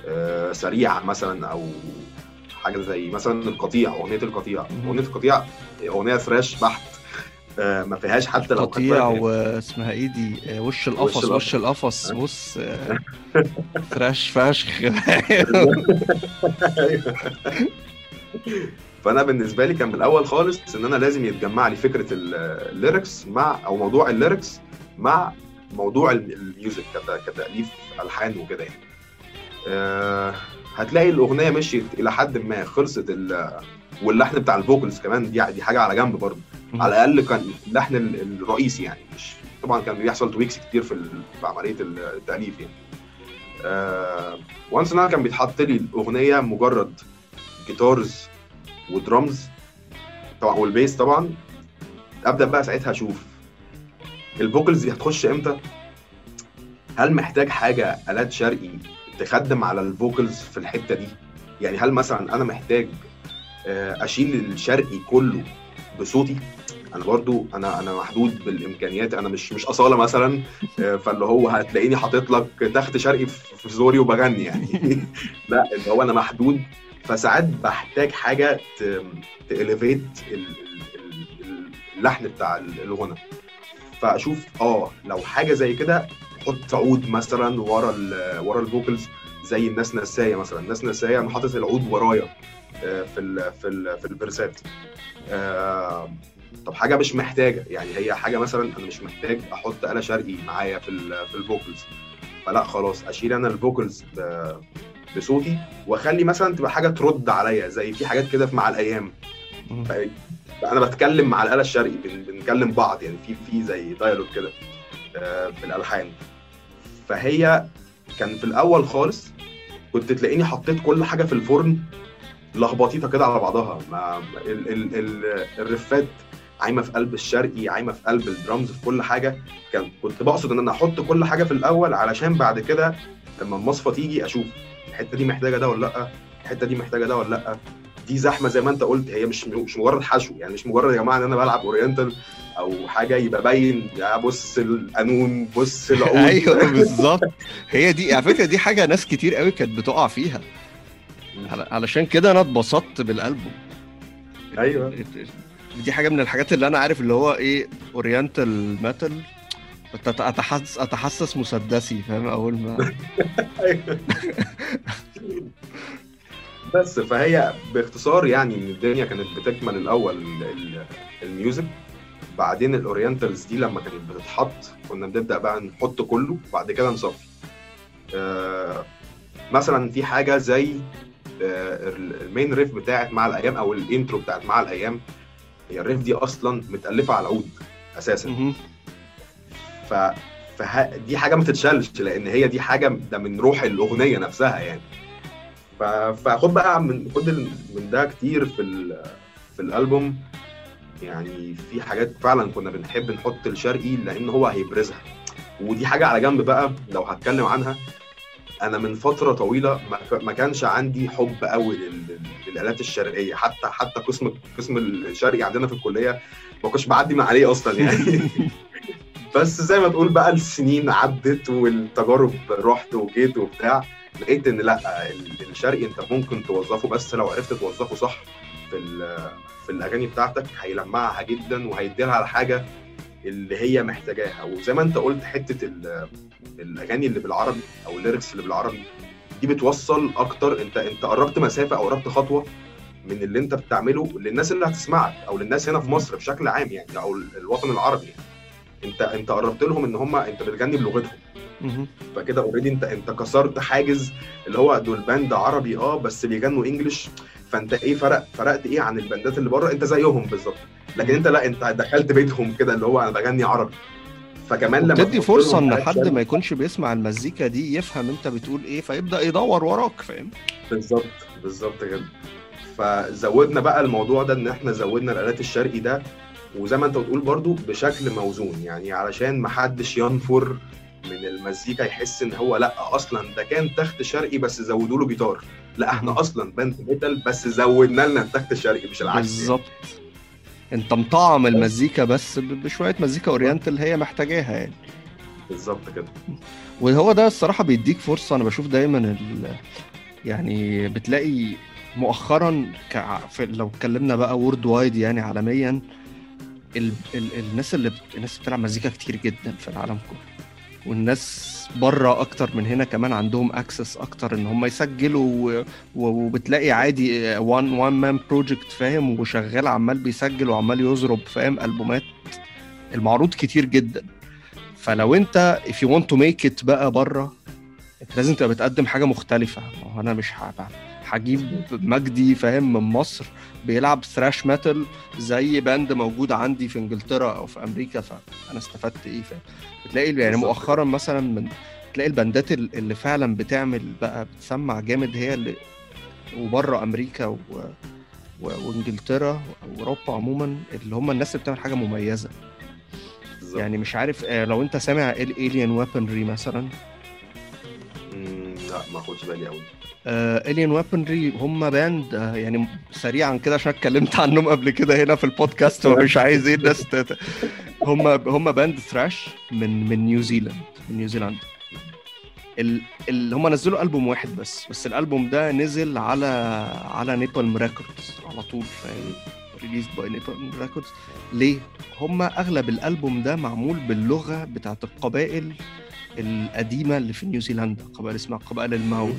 آه سريع مثلا أو حاجة زي مثلا القطيع أغنية القطيع. أغنية القطيع أغنية thrash بحت. ما فيهاش حتى لو قطيع واسمها إيه دي؟ وش القفص وش القفص؟ بص [LAUGHS] thrash فشخ. [LAUGHS] فأنا بالنسبة لي كان من الأول خالص إن أنا لازم يتجمع لي فكرة ال lyrics مع أو موضوع الليركس مع موضوع ال music كتأليف ألحان وكده يعني. أه هتلاقي الأغنية مشيت إلى حد ما خلصت واللحن بتاع ال vocals كمان دي دي حاجة على جنب برضه. على الأقل كان اللحن الرئيسي يعني مش طبعا كان بيحصل tweaks كتير في, في عملية التأليف يعني. once ان أنا كان بيتحط لي الأغنية مجرد guitars و drums طبعا وال bass طبعا. أبدأ بقى ساعتها أشوف ال vocals دي هتخش إمتى؟ هل محتاج حاجة آلات شرقي تخدم على ال vocals في الحتة دي؟ يعني هل مثلا أنا محتاج أشيل الشرقي كله بصوتي. أنا برضو أنا أنا محدود بالإمكانيات. أنا مش مش أصالة مثلا فاللي هو هتلاقيني حاطط لك تخت شرقي في زوري وبغني يعني. [LAUGHS] لا اللي هو أنا محدود. فساعات بحتاج حاجة ت elevate اللحن بتاع الغنى. فأشوف آه لو حاجة زي كده أحط عود مثلا ورا ورا ال vocals زي الناس نساية مثلا. الناس نساية أنا حاطط العود ورايا. آه، في ال في ال في ال verse ات. آه، طب حاجة مش محتاجة يعني هي حاجة مثلا أنا مش محتاج أحط آلة شرقي معايا في ال في ال vocals فلا خلاص أشيل أنا ال vocals بصوتي وأخلي مثلا تبقى حاجة ترد عليا زي في حاجات كده في مع الأيام. أنا بتكلم مع الآلة الشرقي بن- بنكلم بعض يعني في في زي dialogue كده آه، بالألحان. فهي كان في الأول خالص كنت تلاقيني حطيت كل حاجة في الفرن لخبطيطة كده على بعضها. ما ال ال ال ال riff ات عايمة في قلب الشرقي عايمة في قلب الدرامز في كل حاجة. كان كنت بقصد إن أنا أحط كل حاجة في الأول علشان بعد كده لما المصفى تيجي أشوف الحتة دي محتاجة ده ولا لأ الحتة دي محتاجة ده ولا لأ. دي زحمة زي ما أنت قلت هي مش مش مجرد حشو. يعني مش مجرد يا جماعة إن أنا بلعب oriental أو حاجة يبقى باين يا بص القانون بص العود. [LAUGHS] أيوه بالظبط. هي دي على فكرة دي حاجة ناس كتير قوي كانت بتقع فيها. علشان كده أنا اتبسطت بالألبوم. أيوه. دي حاجة من الحاجات اللي أنا عارف اللي هو إيه oriental metal اتحسس أتحسس مسدسي فاهم؟ أول ما [LAUGHS] بس فهي باختصار يعني إن الدنيا كانت بتكمل الأول ال- ال- ال music بعدين ال orientals دي لما كانت بتتحط كنا بنبدأ بقى نحط كله وبعد كده نصفي. آه مثلا في حاجة زي ال main riff بتاعت مع الأيام أو ال intro بتاعت مع الأيام هي ال riff دي أصلا متألفة على العود أساسا. ف فه... دي حاجة ما تتشالش لأن هي دي حاجة ده من روح الأغنية نفسها يعني. ف... فخد بقى من خد من ده كتير في ال... في الألبوم. يعني في حاجات فعلا كنا بنحب نحط الشرقي لأن هو هيبرزها. ودي حاجة على جنب بقى لو هتكلم عنها أنا من فترة طويلة ما, كانش عندي حب قوي لل... للآلات الشرقية. حتى حتى قسم قسم الشرقي عندنا في الكلية ما كنتش بعدي من عليه أصلا يعني. [LAUGHS] بس زي ما تقول بقى السنين عدت والتجارب رحت وجيت وبتاع لقيت إن لأ ال- الشرقي أنت ممكن توظفه بس لو عرفت توظفه صح في في الأغاني بتاعتك هيلمعها جدا وهيدي لها الحاجة اللي هي محتاجاها وزي ما انت قلت حتة ال- الأغاني اللي بالعربي أو الليركس اللي بالعربي دي بتوصل أكتر أنت أنت قربت مسافة أو قربت خطوة من اللي أنت بتعمله للناس اللي هتسمعك أو للناس هنا في مصر بشكل عام يعني أو الوطن العربي يعني. انت انت قربت لهم ان هم انت بتغني بلغتهم. فكده already انت انت كسرت حاجز اللي هو دول band عربي آه بس بيغنوا English فانت إيه فرق فرقت إيه عن ال band ات اللي بره؟ انت زيهم بالظبط. لكن انت لا انت دخلت بيتهم كده اللي هو أنا بغني عربي. فكمان لما تدي فرصة إن حد ما يكونش بيسمع المزيكا دي يفهم انت بتقول إيه فيبدأ يدور وراك فاهم؟ بالظبط بالظبط كده. فزودنا بقى الموضوع ده إن إحنا زودنا الآلات الشرقي ده. وزي ما انت بتقول برضو بشكل موزون يعني علشان ما حدش ينفر من المزيكا يحس ان هو لأ أصلا ده كان تخت شرقي بس زودوا له جيتار لأ إحنا. أصلا band metal بس زودنا لنا التخت الشرقي مش العكس. بالظبط انت مطعم المزيكا بس بشوية مزيكا oriental هي محتاجاها يعني بالظبط كده وهو ده الصراحة بيديك فرصة أنا بشوف دايما ال... يعني بتلاقي مؤخرا ك... لو اتكلمنا بقى worldwide يعني عالميا ال... ال... الناس اللي بت... الناس بتلعب مزيكا كتير جدا في العالم كله. والناس بره أكتر من هنا كمان عندهم access أكتر إن هم يسجلوا و... وبتلاقي عادي one one man project فاهم؟ وشغال عمال بيسجل وعمال يضرب فاهم؟ ألبومات المعروض كتير جدا. فلو أنت if you want to make it بقى بره أنت لازم تبقى بتقدم حاجة مختلفة. ما هو أنا مش ه- هجيب مجدي فاهم من مصر بيلعب thrash metal زي band موجود عندي في انجلترا أو في أمريكا فأنا استفدت إيه فاهم. بتلاقي يعني. مؤخرا مثلا من تلاقي ال band ات ال- اللي فعلا بتعمل بقى بتسمع جامد هي اللي وبره أمريكا و... و... وإنجلترا وأوروبا عموما اللي هم الناس اللي بتعمل حاجة مميزة. بالظبط. يعني مش عارف آه، لو أنت سامع Alien Weaponry مثلا. لا ما اخدش بالي قوي Alien Weaponry هم band آه، يعني سريعا كده عشان اتكلمت عنهم قبل كده هنا في البودكاست ومش عايز إيه الناس هم هم band thrash من من نيوزيلاند من نيوزيلندا ال- هم نزلوا ألبوم واحد بس بس الألبوم ده نزل على على Napalm Records على طول فاهم؟ released by Napalm Records ليه؟ هم أغلب الألبوم ده معمول باللغة بتاعت القبائل القديمة اللي في نيوزيلندا قبائل اسمها قبائل الماوري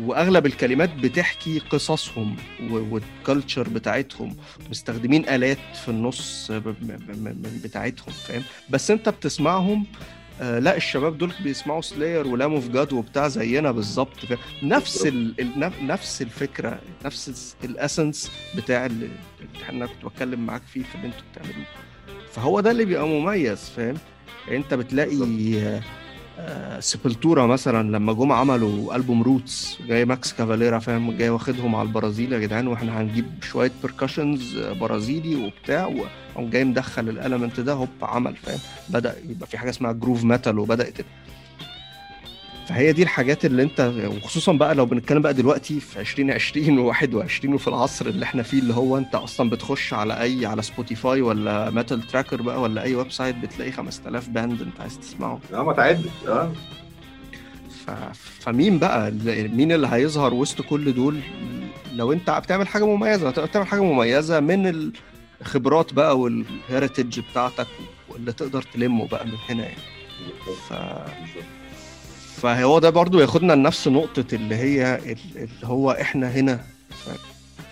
وأغلب الكلمات بتحكي قصصهم وال culture بتاعتهم. مستخدمين آلات في النص بتاعتهم فاهم؟ بس انت بتسمعهم آه لا الشباب دول بيسمعوا Slayer و Lamb of God وبتاع زينا بالظبط نفس ال... نفس الفكرة نفس ال essence بتاع اللي أنا كنت بتكلم معاك فيه في اللي أنتوا بتعملوه. فهو ده اللي بيبقى مميز فاهم؟ يعني انت بتلاقي Sepultura مثلا لما جم عملوا ألبوم Roots جاي Max Cavalera فاهم؟ جاي واخدهم على البرازيل يا جدعان وإحنا هنجيب شوية percussions برازيلي وبتاع وقام جاي مدخل ال element ده هوب عمل فاهم؟ بدأ يبقى في حاجة اسمها groove metal وبدأت فهي دي الحاجات اللي انت وخصوصا بقى لو بنتكلم بقى دلوقتي في 2020 و21 وفي العصر اللي إحنا فيه اللي هو انت أصلا بتخش على أي على Spotify ولا Metal Tracker بقى ولا أي website بتلاقي 5000 band انت عايز تسمعه. آه ما تعدش. آه. فمين بقى؟ مين اللي هيظهر وسط كل دول؟ لو انت بتعمل حاجة مميزة بتعمل حاجة مميزة من الخبرات بقى وال heritage بتاعتك واللي تقدر تلمه بقى من هنا يعني. ف... فهو ده برضو ياخدنا لنفس نقطة اللي هي اللي هو إحنا هنا.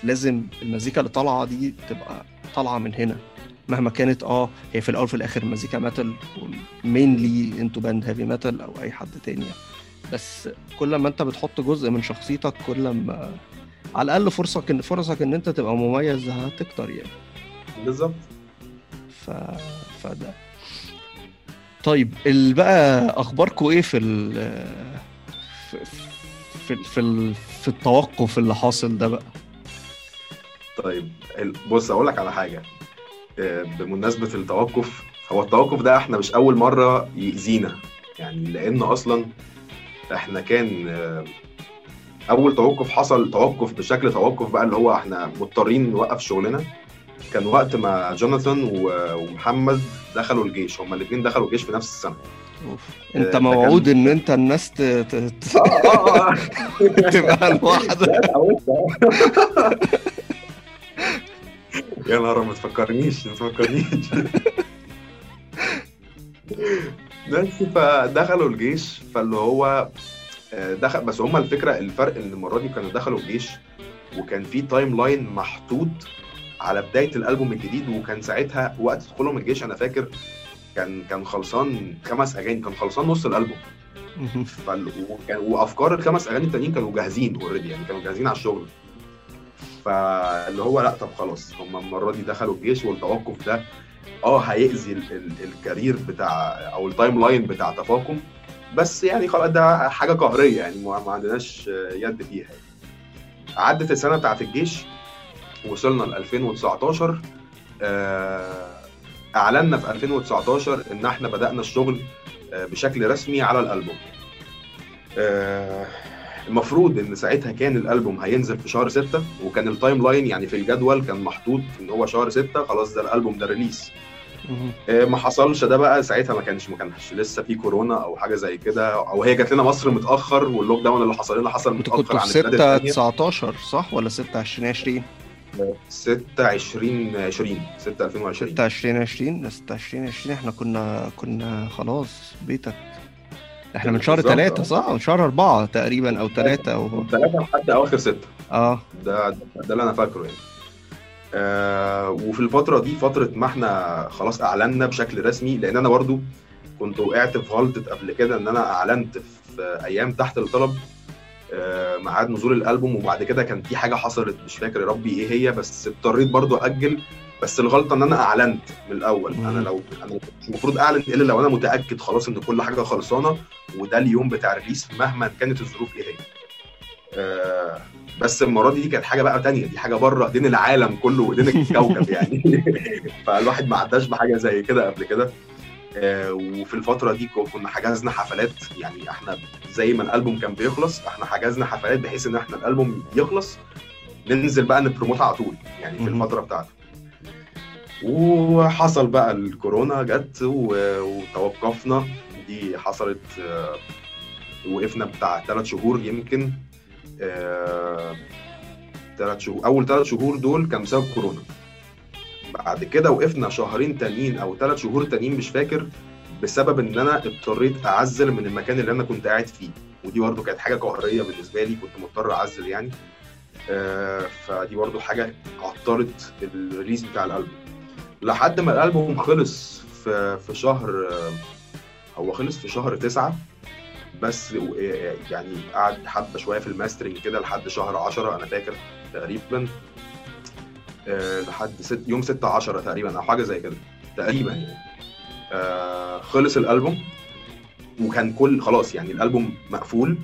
لازم المزيكا اللي طالعة دي تبقى طالعة من هنا. مهما كانت آه هي في الأول في الآخر مزيكا metal مينلي انتو band heavy metal أو أي حد تاني بس كل ما أنت بتحط جزء من شخصيتك كل ما على الأقل فرصك ان فرصك إن أنت تبقى مميز هتكتر يعني. بالظبط. ف... فده. طيب بقى أخباركم إيه في ال في في في, في التوقف اللي حاصل ده بقى؟ طيب بص أقول لك على حاجة. بمناسبة التوقف هو التوقف ده إحنا مش أول مرة يأذينا يعني لأن أصلا إحنا كان أول توقف حصل توقف بشكل توقف بقى اللي هو إحنا مضطرين نوقف شغلنا. كان وقت ما جوناثان ومحمد دخلوا الجيش. هما الاثنين دخلوا الجيش في نفس السنة. أوف. أنت موعود إن أنت الناس ت... ت... [LAUGHS] تبقى لوحدك. [LAUGHS] [LAUGHS] يا نهار ما تفكرنيش ما تفكرنيش. بس فدخلوا الجيش فاللي هو دخل بس هما الفكرة الفرق إن المرة دي كانوا دخلوا الجيش وكان في timeline محطوط على بداية الألبوم الجديد وكان ساعتها وقت دخولهم الجيش أنا فاكر كان كان خلصان خمس أغاني كان خلصان نص الألبوم. [LAUGHS] فال... وكان وأفكار الخمس أغاني التانيين كانوا جاهزين already يعني كانوا جاهزين على الشغل. فاللي هو لأ طب خلاص هم المرة دي دخلوا الجيش والتوقف ده آه هيأذي ال... ال... ال career بتاع أو ال timeline بتاع تفاقم. بس يعني خلاص ده حاجة قهرية يعني ما عندناش يد فيها. يعني. عدت السنة بتاعت الجيش وصلنا ل 2019 اعلنا في 2019 ان إحنا بدأنا الشغل بشكل رسمي على الألبوم. المفروض ان ساعتها كان الألبوم هينزل في شهر 6 وكان ال timeline يعني في الجدول كان محطوط ان هو شهر 6 خلاص ده الألبوم ده release ما حصلش ده بقى ساعتها ما كانش ما كانش لسه في كورونا أو حاجة زي كده أو هي جات لنا مصر متأخر وال lockdown اللي حصل لنا حصل متأخر عن 6 19 صح؟ ولا 6 2020 6 20 20 6 2020 6 2020 6 2020 إحنا كنا كنا خلاص بيتك. إحنا من شهر 3 صح؟ من شهر 4 تقريبا أو 3 أو 3 لحد أواخر 6 آه. ده ده اللي أنا فاكره يعني. آه وفي الفترة دي فترة ما إحنا خلاص اعلنا بشكل رسمي لأن أنا برضو كنت وقعت في غلطة قبل كده إن أنا أعلنت في أيام تحت الطلب. ميعاد نزول الألبوم وبعد كده كان في حاجة حصلت مش فاكر يا ربي إيه هي بس اضطريت برضو أجل بس الغلطة إن أنا أعلنت من الأول. مم. أنا لو أنا مش المفروض أعلن إلا لو أنا متأكد خلاص إن كل حاجة خلصانة وده اليوم بتاع الريليس مهما كانت الظروف إيه هي. آه بس المرة دي كانت حاجة بقى تانية. دي حاجة بره ايدين العالم كله وايدين الكوكب يعني. [LAUGHS] فالواحد ما عداش بحاجة زي كده قبل كده. آه وفي الفترة دي كنا حجزنا حفلات. يعني إحنا زي ما الألبوم كان بيخلص إحنا حجزنا حفلات بحيث إن إحنا الألبوم يخلص ننزل بقى نبروموت على طول يعني في الفترة بتاعته. وحصل بقى الكورونا جت وتوقفنا. دي حصلت آه وقفنا بتاع ثلاث شهور يمكن. ثلاث شهور أول ثلاث شهور دول كان بسبب كورونا. بعد كده وقفنا شهرين تانيين أو ثلاث شهور تانيين مش فاكر بسبب إن أنا اضطريت أعزل من المكان اللي أنا كنت قاعد فيه. ودي برضو كانت حاجة قهرية بالنسبة لي كنت مضطر أعزل يعني. آه، فدي برضو حاجة عطلت ال release بتاع الألبوم. لحد ما الألبوم خلص في في شهر هو خلص في شهر تسعة بس آه، يعني قعد حبة شوية في ال mastering كده لحد شهر 10 أنا فاكر تقريبا. لحد ست يوم 6 10 تقريبا أو حاجة زي كده تقريبا. يعني آه، خلص الألبوم وكان كل خلاص يعني الألبوم مقفول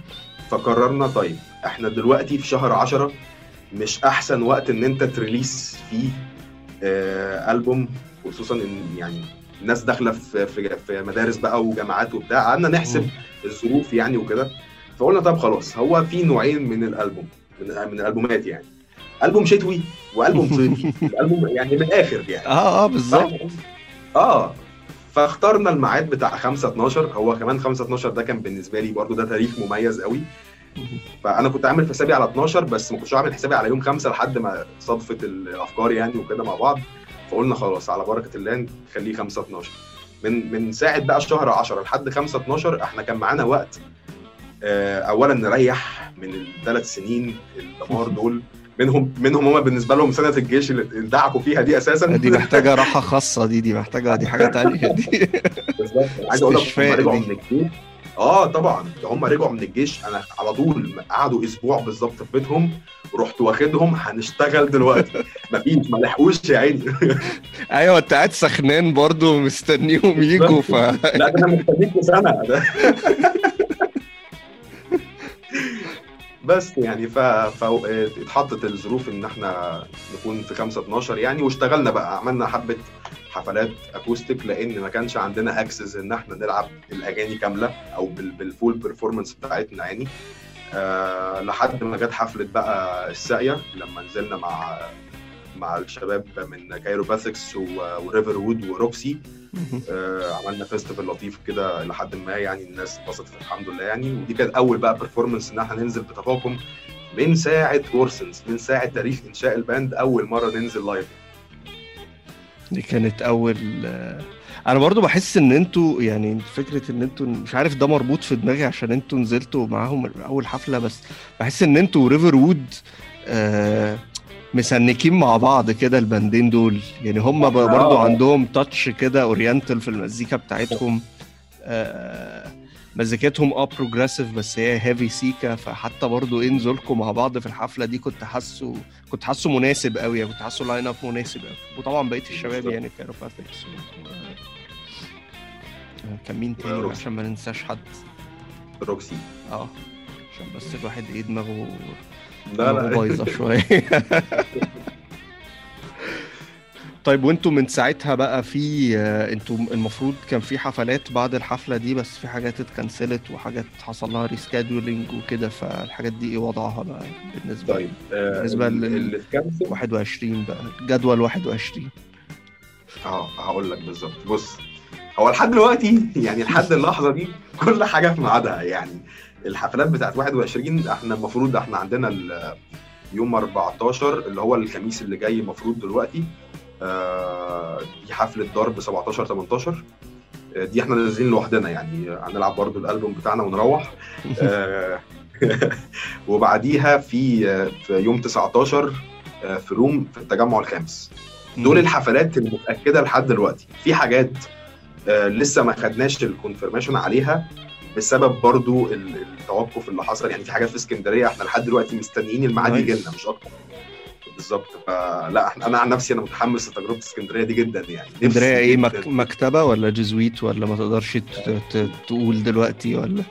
فقررنا طيب إحنا دلوقتي في شهر 10 مش أحسن وقت إن أنت تريليس فيه آه، ألبوم خصوصا إن يعني الناس داخلة في في في مدارس بقى وجامعات وبتاع قعدنا نحسب الظروف يعني وكده فقلنا طب خلاص هو في نوعين من الألبوم من من الألبومات يعني. ألبوم شتوي وألبوم [LAUGHS] صيفي الالبوم يعني من الآخر يعني. آه آه بالظبط. آه. فاخترنا الميعاد بتاع 5 12 هو كمان 5 12 ده كان بالنسبة لي برضو ده تاريخ مميز قوي. [LAUGHS] فأنا كنت عامل حسابي على 12 بس ما كنتش عامل حسابي على يوم 5 لحد ما صدفت الأفكار يعني وكده مع بعض. فقلنا خلاص على بركة الله نخليه 5 12 من من ساعة بقى شهر 10 لحد 5 12 إحنا كان معانا وقت آه، اولا نريح من الثلاث سنين الدمار [LAUGHS] دول. منهم منهم هم بالنسبة لهم سنة الجيش اللي ادعكوا فيها دي أساسا. دي محتاجة راحة خاصة دي دي محتاجه دي حاجة تانية. دي بالظبط. عايز أقول لك رجعوا. من الجيش. آه طبعا. ده هم رجعوا من الجيش. أنا على طول قعدوا أسبوع بالظبط في بيتهم. رحت واخدهم. هنشتغل دلوقتي. [LAUGHS] مفيش. ما لحقوش يا عيني. [LAUGHS] أيوه أنت قاعد سخنان برضو مستنيهم يجوا ف لا ده أنا مستنيك سنة. [LAUGHS] بس يعني ف... ف... اتحطت الظروف إن إحنا نكون في 5 12 يعني واشتغلنا بقى عملنا حبة حفلات acoustic لأن ما كانش عندنا access إن إحنا نلعب الأغاني كاملة أو بال... بالفول بيرفورمانس بتاعتنا يعني. أه لحد ما جت حفلة بقى الساقية لما نزلنا مع مع الشباب من Cairopathics و Riverwood و Roxy آه، عملنا festival لطيف كده لحد ما يعني الناس اتبسطت الحمد لله يعني. ودي كانت أول بقى performance إن إحنا ننزل بتفاقم من ساعة وورسنز من ساعة تاريخ إنشاء ال band أول مرة ننزل live دي كانت أول أنا برضو بحس إن أنتوا يعني فكرة إن أنتوا مش عارف ده مربوط في دماغي عشان أنتوا نزلتوا معاهم أول حفلة بس بحس إن أنتوا و Riverwood آه مسنكين مع بعض كده الباندين دول. يعني هم ب- برضو آه. عندهم touch كده oriental في المزيكا بتاعتهم. آه مزيكتهم آه progressive بس هي heavy سيكا. فحتى برضو إيه نزولكم مع بعض في الحفلة دي كنت حاسه كنت حاسه مناسب قوي يعني كنت حاسه lineup مناسب قوي. وطبعا بقيه الشباب. يعني Cairopathics كان مين تاني. عشان ما ننساش حد؟ Roxy. آه عشان بس الواحد إيه دماغه لا لا. بايظه [LAUGHS] شوية. طيب وانتوا من ساعتها بقى في آه، أنتوا المفروض كان في حفلات بعد الحفلة دي بس في حاجات اتكنسلت وحاجات حصل لها rescheduling وكده فالحاجات دي إيه وضعها بقى بالنسبة طيب آه، بالنسبة ال- لل- اللي اتكنسل 21 بقى جدول 21 آه هقول لك بالظبط. بص هو لحد دلوقتي يعني لحد اللحظة دي كل حاجة في ميعادها يعني. الحفلات بتاعت 21 إحنا المفروض إحنا عندنا يوم 14 اللي هو الخميس اللي جاي المفروض دلوقتي. آه، دي حفلة ضرب 17 18 آه، دي إحنا نازلين لوحدنا يعني هنلعب برضو الألبوم بتاعنا ونروح. آه، [LAUGHS] وبعديها في في يوم 19 آه، في روم في التجمع الخامس. دول الحفلات المتأكدة لحد دلوقتي. في حاجات لسه ما خدناش الكونفirmation عليها. بسبب برضو ال- التوقف اللي حصل يعني في حاجات في اسكندرية إحنا لحد دلوقتي مستنيين الميعاد. يجي لنا مش أكتر بالظبط فلا إحنا أنا عن نفسي أنا متحمس لتجربة اسكندرية دي جدا يعني اسكندرية إيه. مك... مكتبة ولا جزويت ولا ما تقدرش. تقول دلوقتي ولا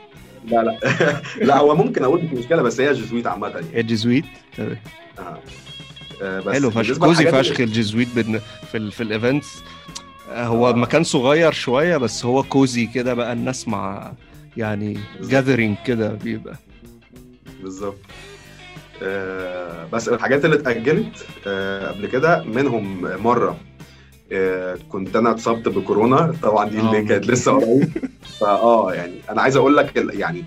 لا لا [LAUGHS] لا هو ممكن أقول مش مشكلة بس هي جزويت عامة يعني إيه جزويت تمام. آه. آه بس حلو فشخ cozy فشخ الجزويت بن... في ال... في ال events آه، هو آه. مكان صغير شوية بس هو cozy كده بقى الناس مع يعني. gathering كده بيبقى. بالظبط. آه بس الحاجات اللي اتأجلت آه قبل كده منهم مرة آه كنت أنا اتصبت بكورونا. طبعا دي اللي آه، كانت لسه قريب فاه يعني أنا عايز أقول لك يعني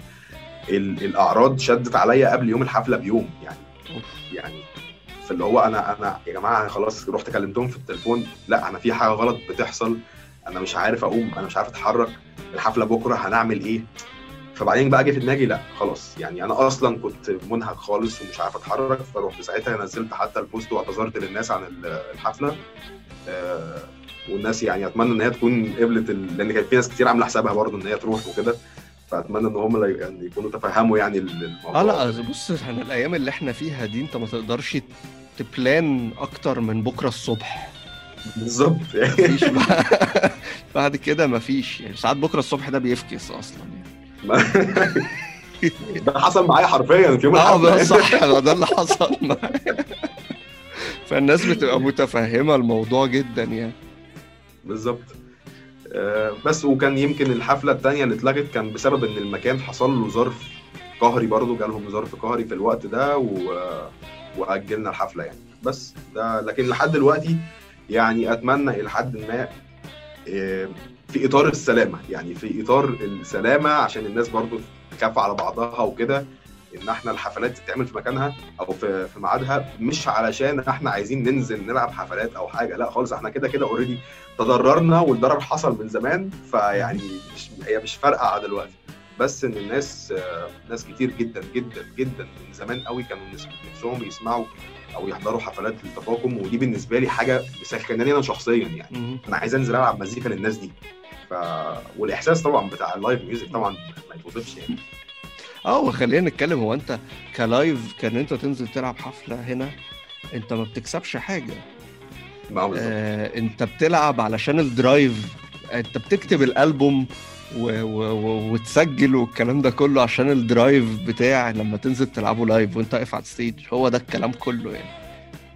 ال- الأعراض شدت عليا قبل يوم الحفلة بيوم يعني. يعني فاللي هو أنا أنا يا جماعة خلاص رحت كلمتهم في التليفون. لأ أنا في حاجة غلط بتحصل. أنا مش عارف أقوم. أنا مش عارف أتحرك. الحفلة بكرة هنعمل إيه؟ فبعدين بقى جه في دماغي لا خلاص. يعني أنا أصلا كنت منهك خالص ومش عارف أتحرك فرحت ساعتها نزلت حتى البوست واعتذرت للناس عن الحفلة. آه والناس يعني أتمنى إن هي تكون قبلت ال... لأن كان في ناس كتير عاملة حسابها برضه إن هي تروح وكده. فأتمنى إن هم يعني يكونوا تفهموا يعني الموضوع. آه لا بص إحنا الأيام اللي إحنا فيها دي أنت ما تقدرش تبلان أكتر من بكرة الصبح. بالظبط. مفيش بقى. [LAUGHS] بعد كده مفيش. يعني ساعات بكرة الصبح ده بيفكس أصلا يعني. [LAUGHS] ده حصل معايا حرفيا في يوم آه. ده صح. [LAUGHS] ده اللي حصل معايا. فالناس بتبقى متفهمة الموضوع جدا يعني. بالظبط. آه، بس وكان يمكن الحفلة الثانية اللي اتلغت كان بسبب إن المكان حصل له ظرف قهري برضه جالهم ظرف قهري في الوقت ده و... وأجلنا الحفلة يعني. بس ده لكن لحد دلوقتي يعني أتمنى إلى حد ما في إطار السلامة. يعني في إطار السلامة عشان الناس برضه تخاف على بعضها وكده إن إحنا الحفلات تتعمل في مكانها أو في في ميعادها. مش علشان إحنا عايزين ننزل نلعب حفلات أو حاجة لأ خالص. إحنا كده كده اوريدي تضررنا والضرر حصل من زمان فيعني مش هي مش فارقة على دلوقتي. بس إن الناس ناس كتير جدا جدا جدا من زمان قوي كانوا نفسهم يسمعوا أو يحضروا حفلات التفاقم ودي بالنسبة لي حاجة مسخناني أنا شخصيا يعني. أنا عايز أنزل ألعب مزيكا للناس دي. ف والإحساس طبعا بتاع ال live music طبعا ما يتوصفش يعني. آه وخلينا نتكلم هو أنت ك live كان أنت تنزل تلعب حفلة هنا؟ أنت ما بتكسبش حاجة. آه أنت بتلعب علشان ال drive أنت بتكتب الألبوم و... و... و... وتسجل والكلام ده كله عشان ال drive بتاع لما تنزل تلعبه live وانت واقف على ال stage. هو ده الكلام كله يعني.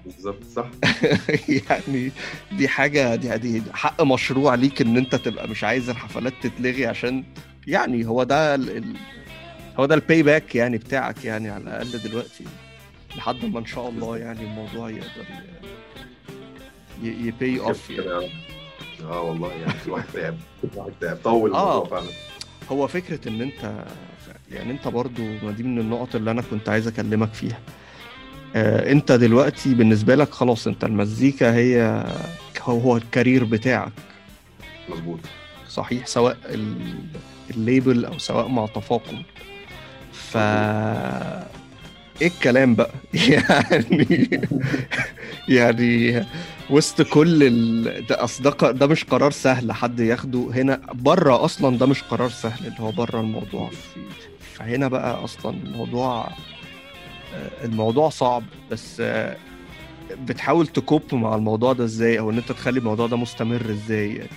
بالظبط صح. [LAUGHS] يعني دي حاجة دي, دي حق مشروع ليك إن أنت تبقى مش عايز الحفلات تتلغي عشان يعني هو ده ال... ال... هو ده ال payback يعني بتاعك يعني على الأقل دلوقتي. لحد ما إن شاء الله يعني الموضوع يقدر ي... ي pay off يعني. آه والله يعني الواحد تعب. الواحد تعب. طول آه. الموضوع فعلا. هو فكرة إن أنت يعني أنت برضو ما دي من النقط اللي أنا كنت عايز أكلمك فيها. آه، أنت دلوقتي بالنسبة لك خلاص أنت المزيكا هي هو هو ال career بتاعك. مظبوط. صحيح سواء ال- ال label أو سواء مع تفاقم. ف إيه الكلام بقى؟ [LAUGHS] يعني يعني وسط كل ال... ده اصل ده, مش قرار سهل حد ياخده. هنا بره أصلا ده مش قرار سهل اللي هو بره الموضوع. في... فهنا بقى أصلا الموضوع آه، الموضوع صعب. بس آه، بتحاول تكوب مع الموضوع ده إزاي؟ أو إن أنت تخلي الموضوع ده مستمر إزاي؟ يعني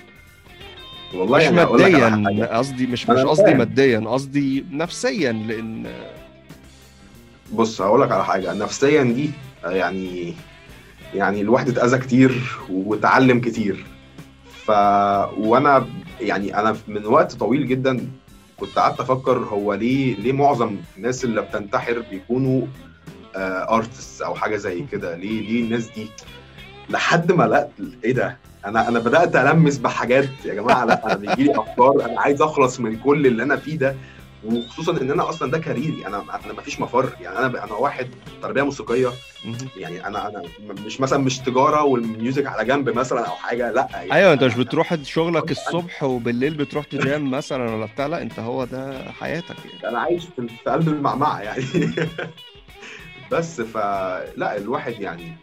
والله مش ماديا. قصدي مش مش قصدي. ماديا قصدي نفسيا لأن بص هقول لك على حاجة. نفسيا دي يعني يعني الواحد اتأذى كتير واتعلم كتير. ف وأنا يعني أنا من وقت طويل جدا كنت قعدت أفكر هو ليه ليه معظم الناس اللي بتنتحر بيكونوا artist أو حاجة زي كده؟ ليه ليه الناس دي؟ لحد ما لقيت إيه ده؟ أنا أنا بدأت ألمس بحاجات. يا جماعة لأ أنا بيجي لي أفكار. أنا عايز أخلص من كل اللي أنا فيه ده. وخصوصا إن أنا أصلا ده career ي. أنا أنا مفيش مفر. يعني أنا أنا واحد تربية موسيقية. يعني أنا أنا مش مثلا مش تجارة والميوزك على جنب مثلا أو حاجة لأ. يعني أيوه أنت مش بتروح شغلك الصبح وبالليل بتروح تنام مثلا ولا بتاع؟ لأ أنت هو ده حياتك يعني. أنا عايش في قلب المعمعة يعني. [LAUGHS] بس فلا الواحد يعني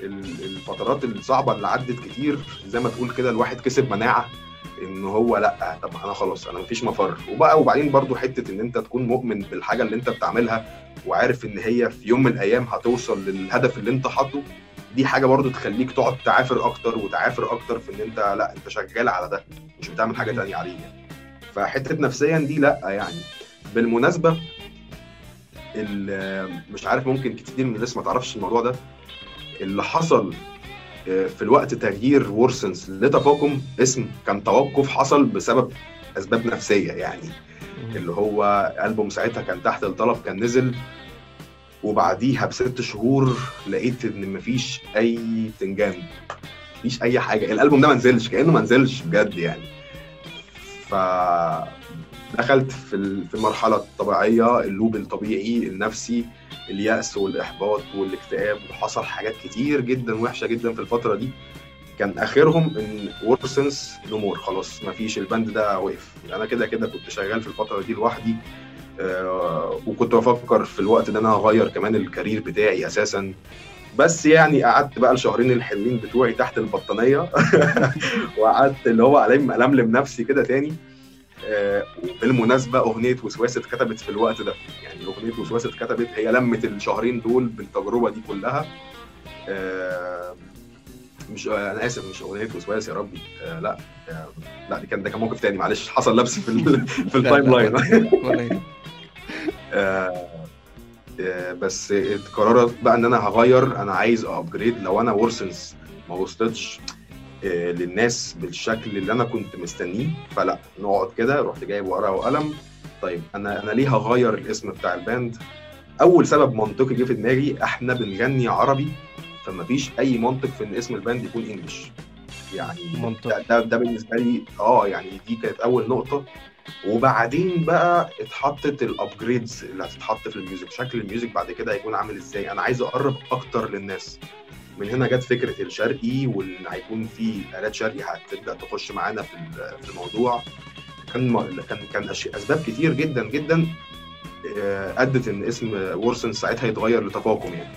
ال- الفترات الصعبة اللي عدت كتير زي ما تقول كده الواحد كسب مناعة. إن هو لأ طب أنا خلاص أنا مفيش مفر وبقى وبعدين برضو حتة إن أنت تكون مؤمن بالحاجة اللي أنت بتعملها وعارف إن هي في يوم من الأيام هتوصل للهدف اللي أنت حاطه دي حاجة برضو تخليك تقعد تعافر أكتر وتعافر أكتر في إن أنت لأ أنت شغال على ده مش بتعمل حاجة تانية عليه يعني. فحتة نفسيا دي لأ يعني بالمناسبة ال- مش عارف ممكن كتير من الناس ما تعرفش الموضوع ده اللي حصل في الوقت تغيير وورسنس لتفاقم اسم كان توقف حصل بسبب أسباب نفسية يعني. اللي هو ألبوم ساعتها كان تحت الطلب كان نزل. وبعديها بست شهور لقيت إن مفيش أي تنجان مفيش أي حاجة. الألبوم ده ما نزلش كأنه ما نزلش بجد يعني. ف دخلت في في المرحله الطبيعيه اللوب الطبيعي النفسي اليأس والإحباط والاكتئاب وحصل حاجات كتير جدا وحشة جدا في الفترة دي. كان آخرهم إن وورسنس no more خلاص ما فيش ال band ده وقف. أنا كده كده كنت شغال في الفترة دي لوحدي آه، وكنت بفكر في الوقت إن أنا اغير كمان ال career بتاعي أساسا. بس يعني قعدت بقى الشهرين الحلوين بتوعي تحت البطانية [LAUGHS] وقعدت اللي هو ألم ألملم نفسي كده تاني. آه، وبالمناسبه أغنية وسواس اتكتبت في الوقت ده. يعني أغنية وسواس اتكتبت هي لمت الشهرين دول بالتجربة دي كلها. آه، مش أنا آسف مش أغنية وسواس يا ربي. آه، لا آه، لا دي كان ده كان موقف تاني معلش. حصل لبس في ال- [LAUGHS] في ال timeline [LAUGHS] بس قررت بقى إن أنا هغير. أنا عايز upgrade لو أنا وورسنس ما وصلتش للناس بالشكل اللي أنا كنت مستنيه. فلا نقعد كده. رحت جايب ورقة وقلم. طيب أنا أنا ليه هغير الاسم بتاع ال band؟ أول سبب منطقي جه في دماغي إحنا بنغني عربي فما فيش أي منطق في إن اسم ال band يكون English. يعني منطقي. ده, ده, ده بالنسبة لي آه يعني دي كانت أول نقطة. وبعدين بقى اتحطت ال upgrades اللي هتتحط في ال music شكل الميوزك بعد كده هيكون عامل إزاي؟ أنا عايز أقرب أكتر للناس. من هنا جت فكرة الشرقي وإن هيكون في آلات شرقي هتبدأ تخش معانا في في الموضوع. كان كان كان أسباب كتير جدا جدا آه، أدت إن اسم وورسن ساعتها يتغير لتفاقم يعني.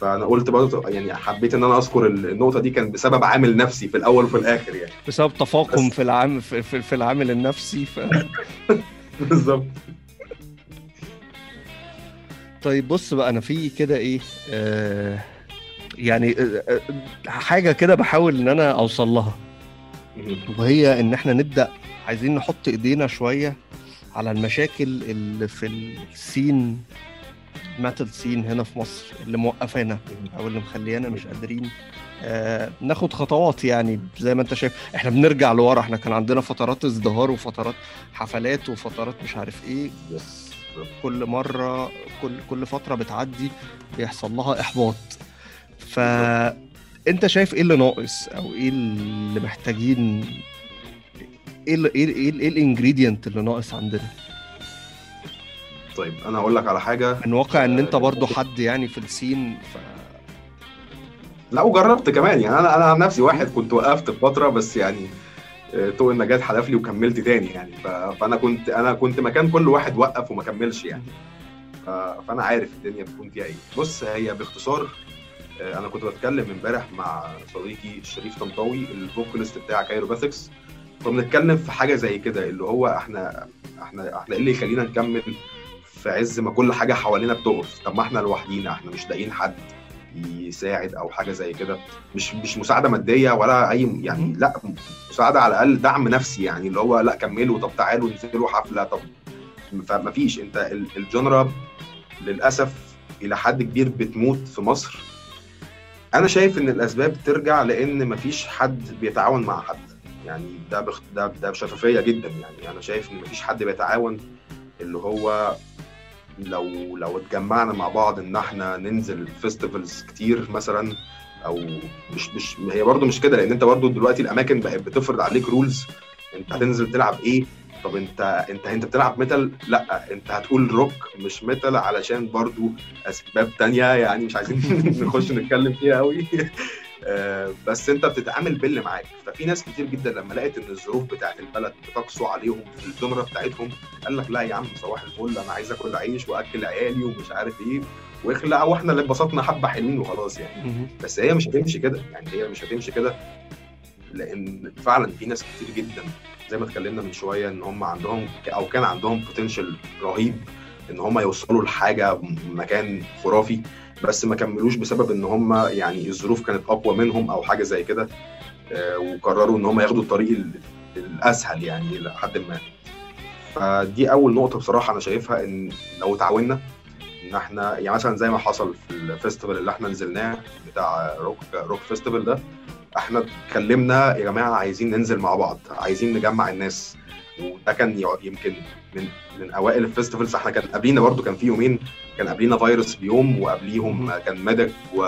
فأنا قلت برضه يعني حبيت إن أنا أذكر النقطة دي كان بسبب عامل نفسي في الأول وفي الآخر يعني. بسبب تفاقم بس- في العام في, في, في العامل النفسي ف... [LAUGHS] بالظبط. طيب بص بقى أنا في كده إيه آه يعني آه آه، حاجة كده بحاول إن أنا أوصل لها. وهي إن إحنا نبدأ عايزين نحط إيدينا شوية على المشاكل اللي في السين ميتال سين هنا في مصر اللي موقفانا أو اللي مخليانا مش قادرين آه ناخد خطوات يعني زي ما أنت شايف. إحنا بنرجع لورا إحنا كان عندنا فترات ازدهار وفترات حفلات وفترات مش عارف إيه. بس كل مرة كل كل فترة بتعدي بيحصل لها إحباط. فانت شايف إيه اللي ناقص أو إيه اللي محتاجين إيه ال إيه ال إيه, ال إيه الانجريدينت اللي ناقص عندنا؟ طيب أنا هقول لك على حاجة. من واقع إن أنت آه، برضو حد يعني في السين ف... لا وجربت كمان. يعني أنا أنا عن نفسي واحد كنت وقفت فترة بس يعني آه، طوق النجاة حلف لي وكملت تاني يعني. فأنا كنت أنا كنت مكان كل واحد وقف وما كملش يعني. فأنا عارف الدنيا بتكون فيها إيه. بص هي باختصار آه، أنا كنت بتكلم امبارح مع صديقي شريف طنطاوي الفوكاليست بتاع كايروباثكس كنا بنتكلم في حاجة زي كده اللي هو إحنا إحنا إحنا إيه اللي يخلينا نكمل في عز ما كل حاجة حوالينا بتقف؟ طب ما إحنا لوحدينا إحنا مش لاقيين حد يساعد أو حاجة زي كده. مش مش مساعدة مادية ولا أي يعني. لا مساعدة على الأقل دعم نفسي يعني اللي هو لا كملوا طب تعالوا انزلوا حفلة طب فما فيش أنت ال- ال genre للأسف إلى حد كبير بتموت في مصر. أنا شايف إن الأسباب ترجع لأن مفيش حد بيتعاون مع حد. يعني ده بخ... ده ده بشفافية جدا. يعني أنا شايف إن مفيش حد بيتعاون اللي هو لو لو اتجمعنا مع بعض إن إحنا ننزل festivals كتير مثلا أو مش مش هي برضو مش كده. لأن أنت برضو دلوقتي الأماكن بقت بتفرض عليك rules أنت هتنزل تلعب إيه؟ طب انت انت انت بتلعب metal؟ لا انت هتقول روك مش metal علشان برضو أسباب تانية يعني مش عايزين [LAUGHS] نخش نتكلم فيها قوي [LAUGHS] آه، بس انت بتتعامل باللي معاك. ففي ناس كتير جدا لما لقيت إن الظروف بتاعت البلد بتقسو عليهم في ال genre بتاعتهم قال لك لا يا عم صباح الفل أنا عايز آكل عيش وأكل عيالي ومش عارف إيه. واخلع وإحنا اللي اتبسطنا حبة حلوين وخلاص يعني. بس هي مش هتمشي كده. يعني هي مش هتمشي كده. لأن فعلا في ناس كتير جدا زي ما اتكلمنا من شوية إن هم عندهم أو كان عندهم potential رهيب إن هم يوصلوا لحاجة مكان خرافي بس ما كملوش بسبب إن هم يعني الظروف كانت أقوى منهم أو حاجة زي كده آه، وقرروا إن هم ياخدوا الطريق ال- الأسهل يعني لحد ما. فدي أول نقطة بصراحة أنا شايفها إن لو تعاوننا إن إحنا يعني مثلا زي ما حصل في ال festival اللي إحنا نزلناه بتاع rock rock festival ده إحنا اتكلمنا يا جماعة عايزين ننزل مع بعض عايزين نجمع الناس. وده كان يمكن من من أوائل ال festivals. إحنا كان قبلينا برضو كان في يومين كان قبلينا فيروس بيوم وقبليهم. كان ميدك و...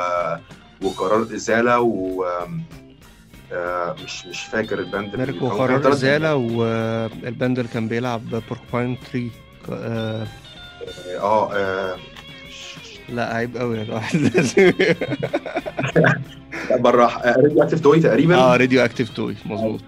وقرار إزالة و آه، مش مش فاكر ال band ميرك كان وقرار إزالة وال band اللي كان بيلعب Porcupine Tree آه. آه آه، لا عيب قوي الواحد لازم بره. Radioactive Toy تقريبا. آه Radioactive Toy مظبوط.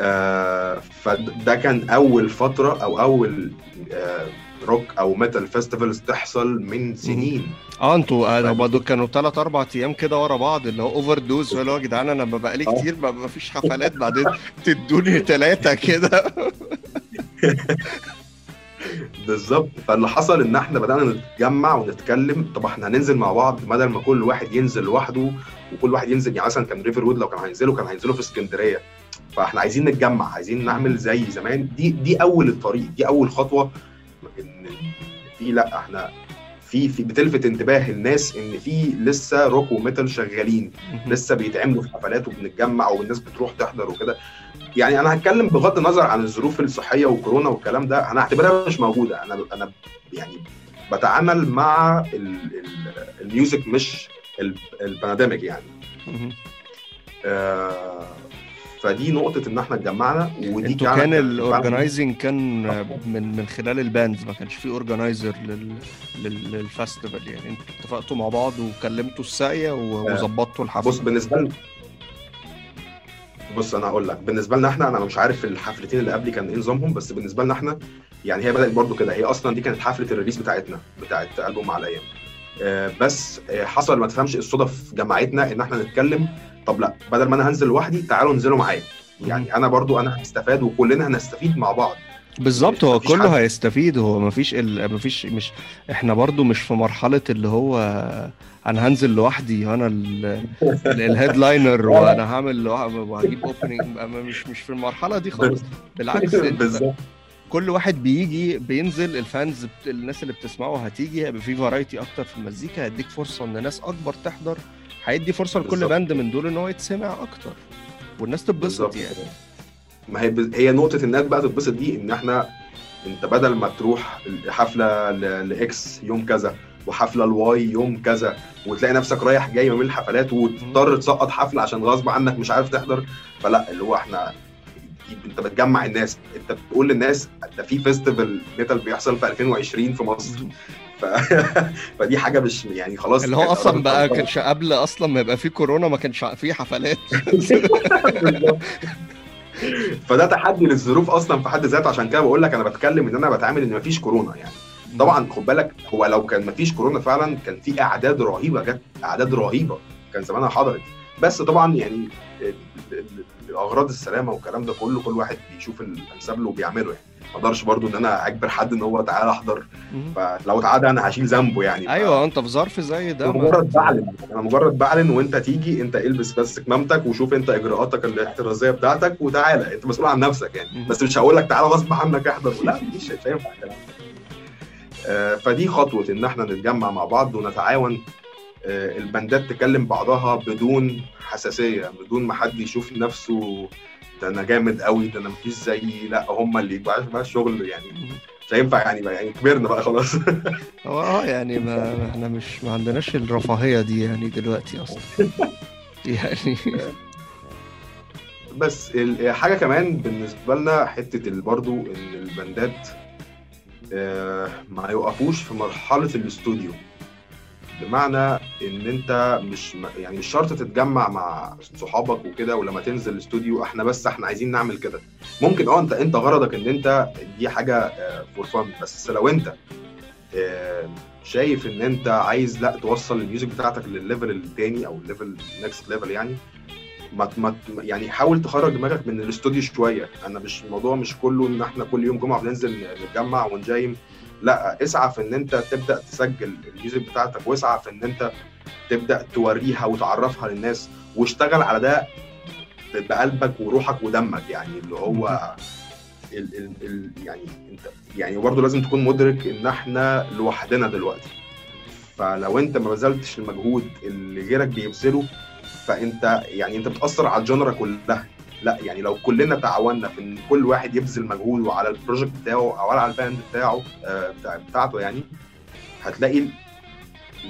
آه فده كان أول فترة أو أول آه روك أو metal festivals تحصل من سنين. آه أنتوا أنا برضه كانوا ثلاث أربع أيام كده ورا بعض اللي هو overdose اللي هو يا جدعان أنا بقى لي آه. كتير ما ما فيش حفلات. بعدين تدوني ثلاثة كده. [LAUGHS] بالظبط. فاللي حصل إن إحنا بدأنا نتجمع ونتكلم طب إحنا هننزل مع بعض بدل ما كل واحد ينزل لوحده وكل واحد ينزل يعني مثلا كان Riverwood لو كان هينزلوا كان هينزلوا في اسكندرية. فإحنا عايزين نتجمع عايزين نعمل زي زمان. دي دي أول الطريق دي أول خطوة إن في لأ إحنا في في بتلفت انتباه الناس إن في لسه rock و metal شغالين. لسه بيتعملوا في حفلات وبنتجمع والناس بتروح تحضر وكده. يعني أنا هتكلم بغض النظر عن الظروف الصحية وكورونا والكلام ده أنا هعتبرها مش موجودة. أنا أنا يعني بتعامل مع ال- ال- ال music مش ال- ال pandemic يعني. آه، فدي نقطة إن إحنا اتجمعنا ودي أنتوا كان ال organizing كان من من خلال ال bands ما كانش في organizer لل لل- لل festival يعني. أنتوا اتفقتوا مع بعض وكلمتوا الساقية و- وظبطتوا الحفلة. بص بالنسبة لنا بص أنا هقول لك. بالنسبة لنا إحنا أنا مش عارف الحفلتين اللي قبلي كان إيه نظامهم بس بالنسبة لنا إحنا يعني هي بدأت برضو كده. هي أصلا دي كانت حفلة الريليز بتاعتنا بتاعت ألبوم مع الأيام آه، بس آه، حصل ما تفهمش الصدف جمعتنا إن إحنا نتكلم. طب لأ بدل ما أنا هنزل لوحدي تعالوا انزلوا معايا. يعني أنا برضو أنا هستفاد وكلنا هنستفيد مع بعض. بالظبط هو كله حد- هيستفيد هو مفيش ال... مفيش مش إحنا برضو مش في مرحلة اللي هو أنا هنزل لوحدي وأنا ال headliner [LAUGHS] وأنا هعمل لوحدي وهجيب opening مش مش في المرحلة دي خالص. بالعكس [LAUGHS] بالظبط. كل واحد بيجي بينزل ال fans بت... الناس اللي بتسمعه هتيجي هيبقى في variety أكتر في المزيكا هيديك فرصة إن ناس أكبر تحضر هيدي فرصة لكل. باند من دول إن هو يتسمع أكتر والناس تتبسط يعني. ما هي بز- هي نقطة الناس بقى تتبسط دي إن إحنا أنت بدل ما تروح حفلة ل- ل X يوم كذا وحفلة ل Y يوم كذا وتلاقي نفسك رايح جاي ما بين الحفلات وتضطر تسقط حفلة عشان غصب عنك مش عارف تحضر فلا اللي هو إحنا أنت بتجمع الناس. أنت بتقول للناس ده في festival metal بيحصل في 2020 في مصر. ف... [LAUGHS] فدي حاجة مش يعني خلاص اللي هو أصلا بقى. كانش قبل أصلا ما يبقى في كورونا ما كانش في حفلات. [LAUGHS] [LAUGHS] فده تحدي للظروف أصلا في حد ذاته. عشان كده بقول لك أنا بتكلم إن أنا بتعامل إن مفيش كورونا يعني. طبعا خد بالك هو لو كان مفيش كورونا فعلا كان في أعداد رهيبة جت أعداد رهيبة كان زمانها حضرت. بس طبعا يعني ال- ال- اغراض السلامه والكلام ده كله كل واحد بيشوف الانسب له وبيعمله يعني. ما أقدرش برضو ان أنا اجبر حد ان هو تعالى احضر. فلو اتعدى أنا هشيل ذنبه يعني. أيوه انت في ظرف زي ده مجرد بعلن. أنا مجرد بعلن وانت تيجي انت البس بس كمامتك وشوف انت اجراءاتك الاحترازيه بتاعتك وتعالى. انت مسؤول عن نفسك يعني. بس مش هقول لك تعالى غصب عنك احضر. لا مش هينفع الكلام ده. آه، فدي خطوة إن إحنا نتجمع مع بعض ونتعاون. البندات تكلم بعضها بدون حساسية بدون ما حد يشوف نفسه. ده أنا جامد قوي ده أنا مفيش زيي. لا هم اللي يبقى بقى الشغل يعني مش هينفع يعني بقى يعني كبرنا بقى خلاص. [LAUGHS] هو آه يعني ما إحنا مش ما عندناش الرفاهية دي يعني دلوقتي أصلا. [LAUGHS] يعني بس حاجة كمان بالنسبة لنا حتة برضو إن البندات آه، ما يوقفوش في مرحلة الاستوديو بمعنى إن أنت مش يعني مش شرط تتجمع مع صحابك وكده ولما تنزل الاستوديو إحنا بس إحنا عايزين نعمل كده. ممكن آه أنت أنت غرضك إن أنت دي حاجة for fun بس لو أنت آه، شايف إن أنت عايز لأ توصل ال music بتاعتك للل level التاني أو ال level next level يعني ما ما يعني حاول تخرج دماغك من الاستوديو شوية. أنا مش الموضوع مش كله إن إحنا كل يوم جمعة بننزل نتجمع ون jam. لا اسعى في إن أنت تبدأ تسجل ال music بتاعتك واسعى في إن أنت تبدأ توريها وتعرفها للناس واشتغل على ده بقلبك وروحك ودمك يعني اللي هو ال ال ال يعني أنت يعني برضه لازم تكون مدرك إن إحنا لوحدنا دلوقتي. فلو أنت ما بذلتش المجهود اللي غيرك بيبذله فأنت يعني أنت بتأثر على ال genre كلها. لا يعني لو كلنا تعاوننا في إن كل واحد يبذل مجهوده على ال project بتاعه أو على ال band بتاعه آه، بتاع بتاعته يعني هتلاقي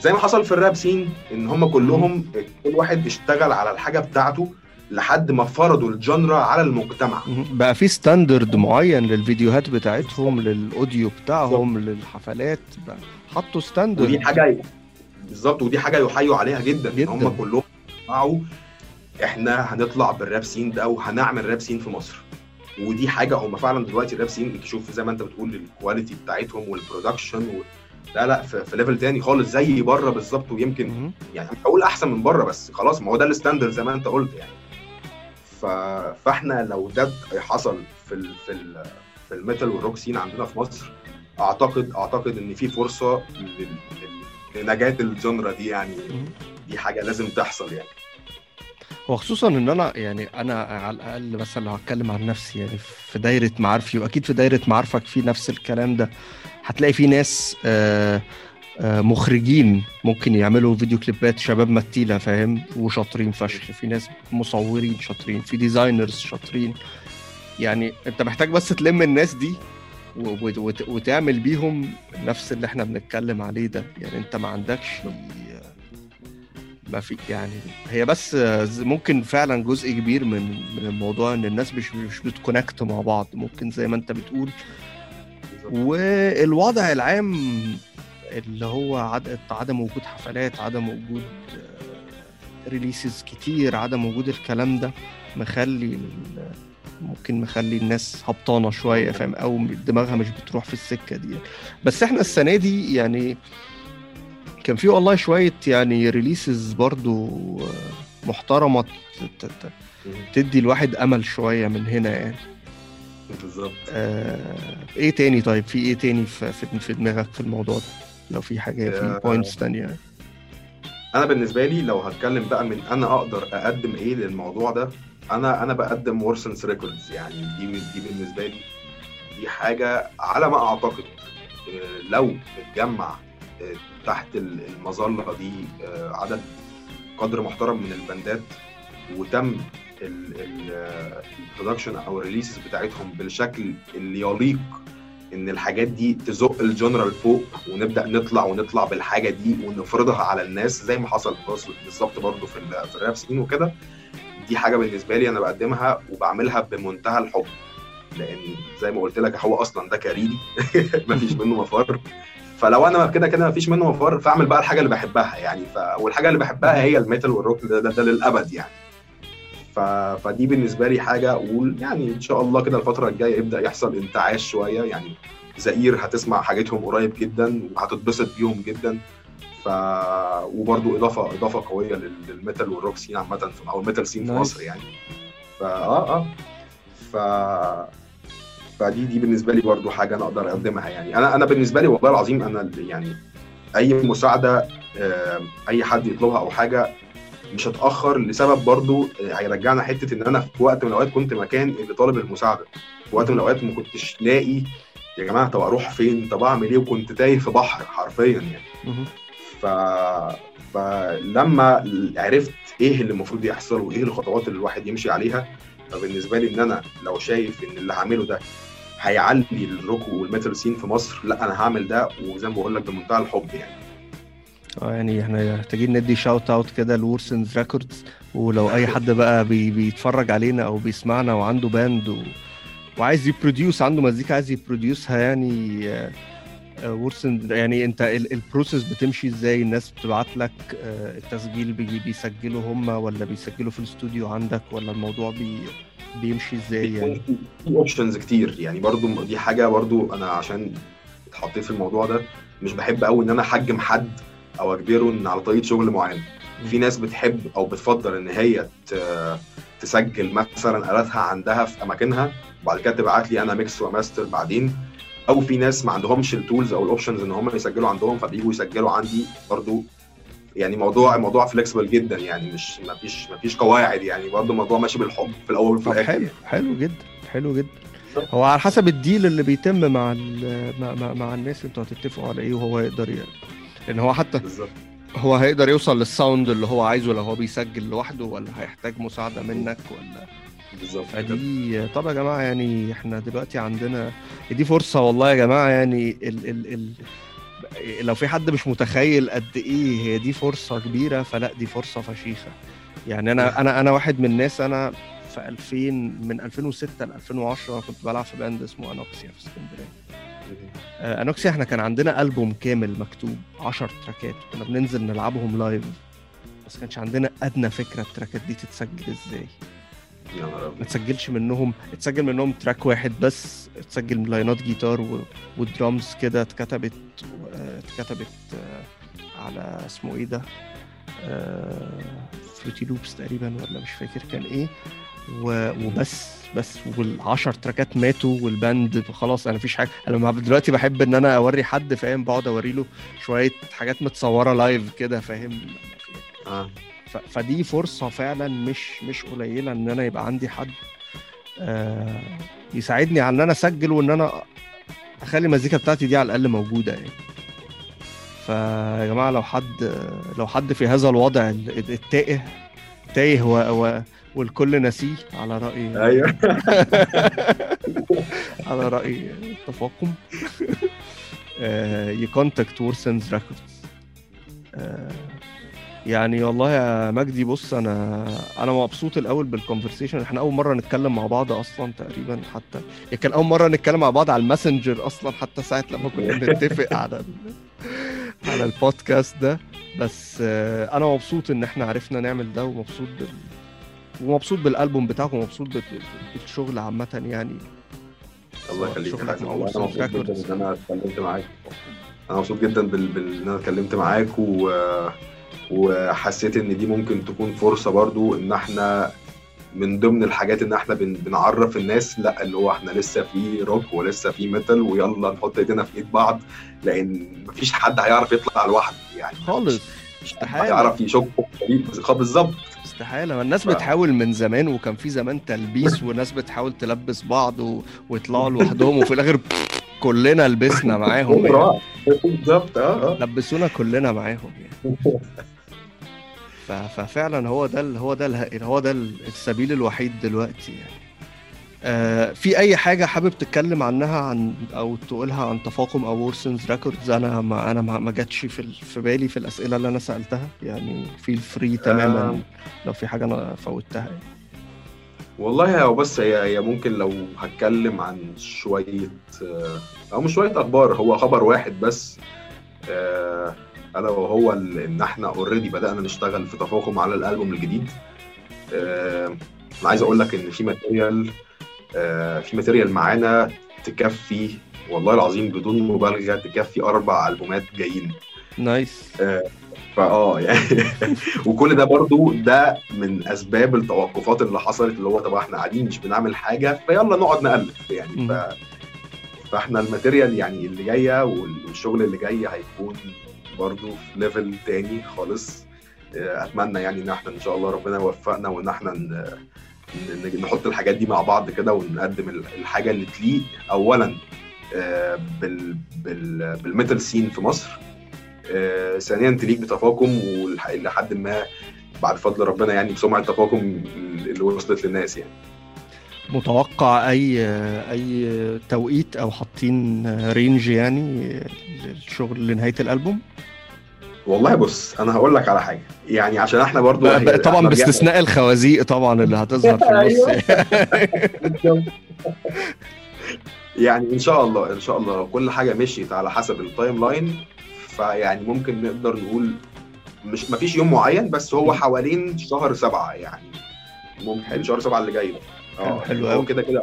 زي ما حصل في ال rap scene إن هم كلهم كل واحد اشتغل على الحاجة بتاعته لحد ما فرضوا ال genre على المجتمع. بقى في standard معين للفيديوهات بتاعتهم لل audio بتاعهم للحفلات بقى حطوا standard ودي حاجة بالظبط ودي حاجة يحيوا عليها جدا, جداً. ان هم كلهم تسمعه إحنا هنطلع بال rap scene ده وهنعمل rap scene في مصر ودي حاجة هم فعلا دلوقتي ال rap scene تشوف زي ما انت بتقول ال quality بتاعتهم وال production و... لا لا في, في level تاني خالص زي بره بالظبط ويمكن. يعني مش هقول أحسن من بره بس خلاص ما هو ده ال standard زي ما انت قلت يعني ف... فاحنا لو ده حصل في ال... في ال... في ال metal وال rock scene عندنا في مصر اعتقد أعتقد إن في فرصة لل... لنجاة ال genre دي يعني. دي حاجة لازم تحصل يعني وخصوصا إن أنا يعني أنا على الأقل مثلا لو هتكلم عن نفسي يعني في دايرة معارفي وأكيد في دايرة معارفك في نفس الكلام ده هتلاقي في ناس آه، آه، مخرجين ممكن يعملوا فيديو كليبات شباب متيلة فاهم؟ وشاطرين فشخ. في ناس مصورين شاطرين في designers شاطرين. يعني أنت محتاج بس تلم الناس دي وتعمل بيهم نفس اللي إحنا بنتكلم عليه ده. يعني أنت ما عندكش ما في يعني هي بس ممكن فعلا جزء كبير من من الموضوع إن الناس مش مش بت connect مع بعض ممكن زي ما أنت بتقول. والوضع العام اللي هو عد- عدم وجود حفلات عدم وجود releases كتير عدم وجود الكلام ده مخلي ممكن مخلي الناس هبطانة شوية فاهم؟ أو دماغها مش بتروح في السكة دي. بس إحنا السنة دي يعني كان في والله شوية يعني releases برضو محترمة ت- ت- تدي الواحد أمل شوية من هنا يعني. بالظبط. آه إيه تاني طيب؟ في إيه تاني في في دماغك في الموضوع ده؟ لو في حاجة في آه، points تانية. يعني. أنا بالنسبة لي لو هتكلم بقى من أنا أقدر أقدم إيه للموضوع ده أنا أنا بقدم وورسنس Records يعني. دي دي بالنسبة لي دي حاجة على ما أعتقد آه، لو اتجمع آه، تحت ال- المظلة دي آه، عدد قدر محترم من البندات وتم ال production أو ال releases بتاعتهم بالشكل اللي يليق إن الحاجات دي تزق ال genre لفوق ونبدأ نطلع ونطلع بالحاجة دي ونفرضها على الناس زي ما حصل بالظبط برضو في في ال rap scene وكده. دي حاجة بالنسبة لي أنا بقدمها وبعملها بمنتهى الحب لأن زي ما قلت لك هو أصلا ده career ي [LAUGHS] مفيش منه مفر. فلو أنا كده كده مفيش منه مفر فاعمل بقى الحاجة اللي بحبها يعني. ف... والحاجة اللي بحبها هي ال metal وال rock ده, ده, ده للأبد يعني. ف... فدي بالنسبة لي حاجة أقول يعني إن شاء الله كده الفترة الجاية يبدأ يحصل انتعاش شوية يعني. زئير هتسمع حاجتهم قريب جدا وهتتبسط بيهم جدا. ف وبرده إضافة إضافة قوية لل- لل metal وال rock scene عامة أو ال metal scene في. مصر يعني. فا آه آه. ف فدي دي بالنسبة لي برضو حاجة أنا أقدر أقدمها يعني. أنا أنا بالنسبة لي والله العظيم أنا يعني أي مساعدة أي حد يطلبها أو حاجة مش هتأخر لسبب برضو آه، هيرجعنا حتة إن أنا في وقت من الأوقات كنت مكان اللي طالب المساعدة. في وقت من الأوقات ما كنتش لاقي يا جماعة طب أروح فين؟ طب أعمل إيه؟ وكنت تايه في بحر حرفيا يعني. ف... فلما عرفت إيه اللي المفروض يحصل وإيه الخطوات اللي الواحد يمشي عليها فبالنسبة لي إن أنا لو شايف إن اللي هعمله ده هيعلي الروك والميتال سين في مصر. لا أنا هعمل ده وزي ما بقول لك بمنتهى الحب يعني. آه يعني إحنا محتاجين ندي shout out كده لورسنز Records ولو أي حد بقى بي بيتفرج علينا أو بيسمعنا وعنده band و... وعايز ي produce عنده مزيكا عايز ي produce ها يعني ورسن يعني أنت ال- ال process بتمشي إزاي؟ الناس بتبعت لك آه، التسجيل بي بيسجلوا هم ولا بيسجلوا في الاستوديو عندك ولا الموضوع بي بيمشي إزاي يعني؟ في options كتير. يعني برضو دي حاجة برضو أنا عشان اتحطيت في الموضوع ده مش بحب قوي إن أنا أحجم حد أو أجبره إن على طريقة شغل معين. في ناس بتحب أو بتفضل إن هي تسجل مثلا آلاتها عندها في أماكنها وبعد كده تبعت لي أنا mix و master بعدين. أو في ناس ما عندهمش ال tools أو ال options إن هم يسجلوا عندهم فبييجوا يسجلوا عندي برضو يعني موضوع الموضوع flexible جدا يعني مش ما فيش ما فيش قواعد يعني برضو الموضوع ماشي بالحب في الأول وفي الآخر حلو يعني. حلو جدا حلو جدا. هو على حسب الديل اللي بيتم مع مع, مع, مع الناس أنتوا هتتفقوا على إيه وهو يقدر يعني لأن هو حتى بالظبط. هو هيقدر يوصل للساوند اللي هو عايزه لو هو بيسجل لوحده ولا هيحتاج مساعدة منك ولا بالظبط فدي طب يا جماعة يعني إحنا دلوقتي عندنا دي فرصة والله يا جماعة يعني ال ال ال لو في حد مش متخيل قد إيه هي دي فرصة كبيرة فلا دي فرصة فشيخة. يعني أنا أنا أنا واحد من الناس أنا في 2000 من 2006 ل 2010 كنت بلعب في band اسمه Anoxia في اسكندرية. آه، Anoxia إحنا كان عندنا ألبوم كامل مكتوب 10 track ات كنا بننزل نلعبهم live بس كانش عندنا أدنى فكرة ال track ات دي تتسجل إزاي. يا نهار ما تسجلش منهم اتسجل منهم track واحد بس اتسجل line ات جيتار و... ودرامز كده اتكتبت آه، اتكتبت آه، على اسمه إيه ده Fruity Loops تقريبا ولا مش فاكر كان إيه. و... وبس بس والعشر track ات ماتوا وال band خلاص أنا مفيش حاجة أنا لما دلوقتي بحب ان أنا اوري حد فاهم؟ بقعد اوري له شوية حاجات متصورة live كده فاهم؟ آه. فدي فرصة فعلا مش مش قليلة إن أنا يبقى عندي حد آه يساعدني على إن أنا أسجل وإن أنا أخلي المزيكا بتاعتي دي على الأقل موجودة يعني. فيا جماعة لو حد لو حد في هذا الوضع ال- التائه تايه و... و... والكل نسيه على رأي [LAUGHS] أيوه. [LAUGHS] على رأي التفاقم ي contact وورسنز Records يعني والله يا مجدي بص أنا أنا مبسوط الأول بال conversation إحنا أول مرة نتكلم مع بعض أصلا تقريبا حتى يعني كان أول مرة نتكلم مع بعض على الماسنجر أصلا حتى ساعة لما كنا [LAUGHS] بنتفق على. على البودكاست ده. بس آه، أنا مبسوط إن إحنا عرفنا نعمل ده ومبسوط بال... ومبسوط بالالبوم بتاعكم ومبسوط بال- بالشغل عامة يعني. الله يخليك. أنا مبسوط جدا إن أنا اتكلمت معاك. أنا مبسوط جدا بال... بال... إن أنا اتكلمت معاك و... وحسيت إن دي ممكن تكون فرصة برضو إن إحنا من ضمن الحاجات إن إحنا بن... بنعرف الناس لأ اللي هو إحنا لسه في روك ولسه في metal ويلا نحط إيدينا في إيد بعض لأن مفيش حد هيعرف يطلع لوحده يعني. خالص. استحالة. هيعرف يشك بالظبط. استحالة. ما الناس ف- بتحاول من زمان وكان في زمان تلبيس وناس بتحاول تلبس بعض و... ويطلعوا لوحدهم وفي الآخر كلنا لبسنا معاهم [LAUGHS] يعني. بالظبط. آه آه. لبسونا كلنا معاهم يعني. [LAUGHS] ففعلا هو ده. هو ده. هو ده السبيل الوحيد دلوقتي يعني آه في أي حاجة حابب تتكلم عنها عن أو تقولها عن تفاقم أو وورسنز Records أنا ما أنا ما ما جاتش في. في بالي في الأسئلة اللي أنا سألتها يعني feel free تماما آه. لو في حاجة أنا فوتها يعني. والله هو بس هي هي ممكن لو هتكلم عن شوية آه، أو مش شوية أخبار هو خبر واحد بس آه، ألا وهو إن إحنا already بدأنا نشتغل في تفاقم على الألبوم الجديد. آه، أنا عايز أقول لك إن في material آه، في material معانا تكفي والله العظيم بدون مبالغة تكفي أربع ألبومات جايين. nice فاه [LAUGHS] يعني وكل ده برضو ده من أسباب التوقفات اللي حصلت اللي هو طب إحنا قاعدين مش بنعمل حاجة فيلا نقعد نالف يعني. ف... فإحنا ال material يعني اللي جاية والشغل اللي جاي هيكون برضو في level تاني خالص. آه، أتمنى يعني إن إحنا إن شاء الله ربنا يوفقنا وإن إحنا نحط الحاجات دي مع بعض كده ونقدم ال- الحاجة اللي تليق اولا آه، بال... بال... بال metal scene في مصر. آه، ثانيا تليق بتفاقم ولحد ما بعد فضل ربنا يعني بسمعة تفاقم اللي وصلت للناس يعني. متوقع أي أي توقيت أو حاطين range يعني للشغل لنهاية الألبوم؟ والله بص أنا هقول لك على حاجة. يعني عشان إحنا برضو طبعا باستثناء الخوازيق طبعا اللي هتظهر في النص. [LAUGHS] [LAUGHS] يعني إن شاء الله إن شاء الله كل حاجة مشيت على حسب ال timeline فيعني ممكن نقدر نقول مش مفيش يوم معين بس هو حوالين شهر سبعة يعني. ممكن. شهر سبعة اللي جاي ده. [LAUGHS] حلو- حلو أوي. كده كده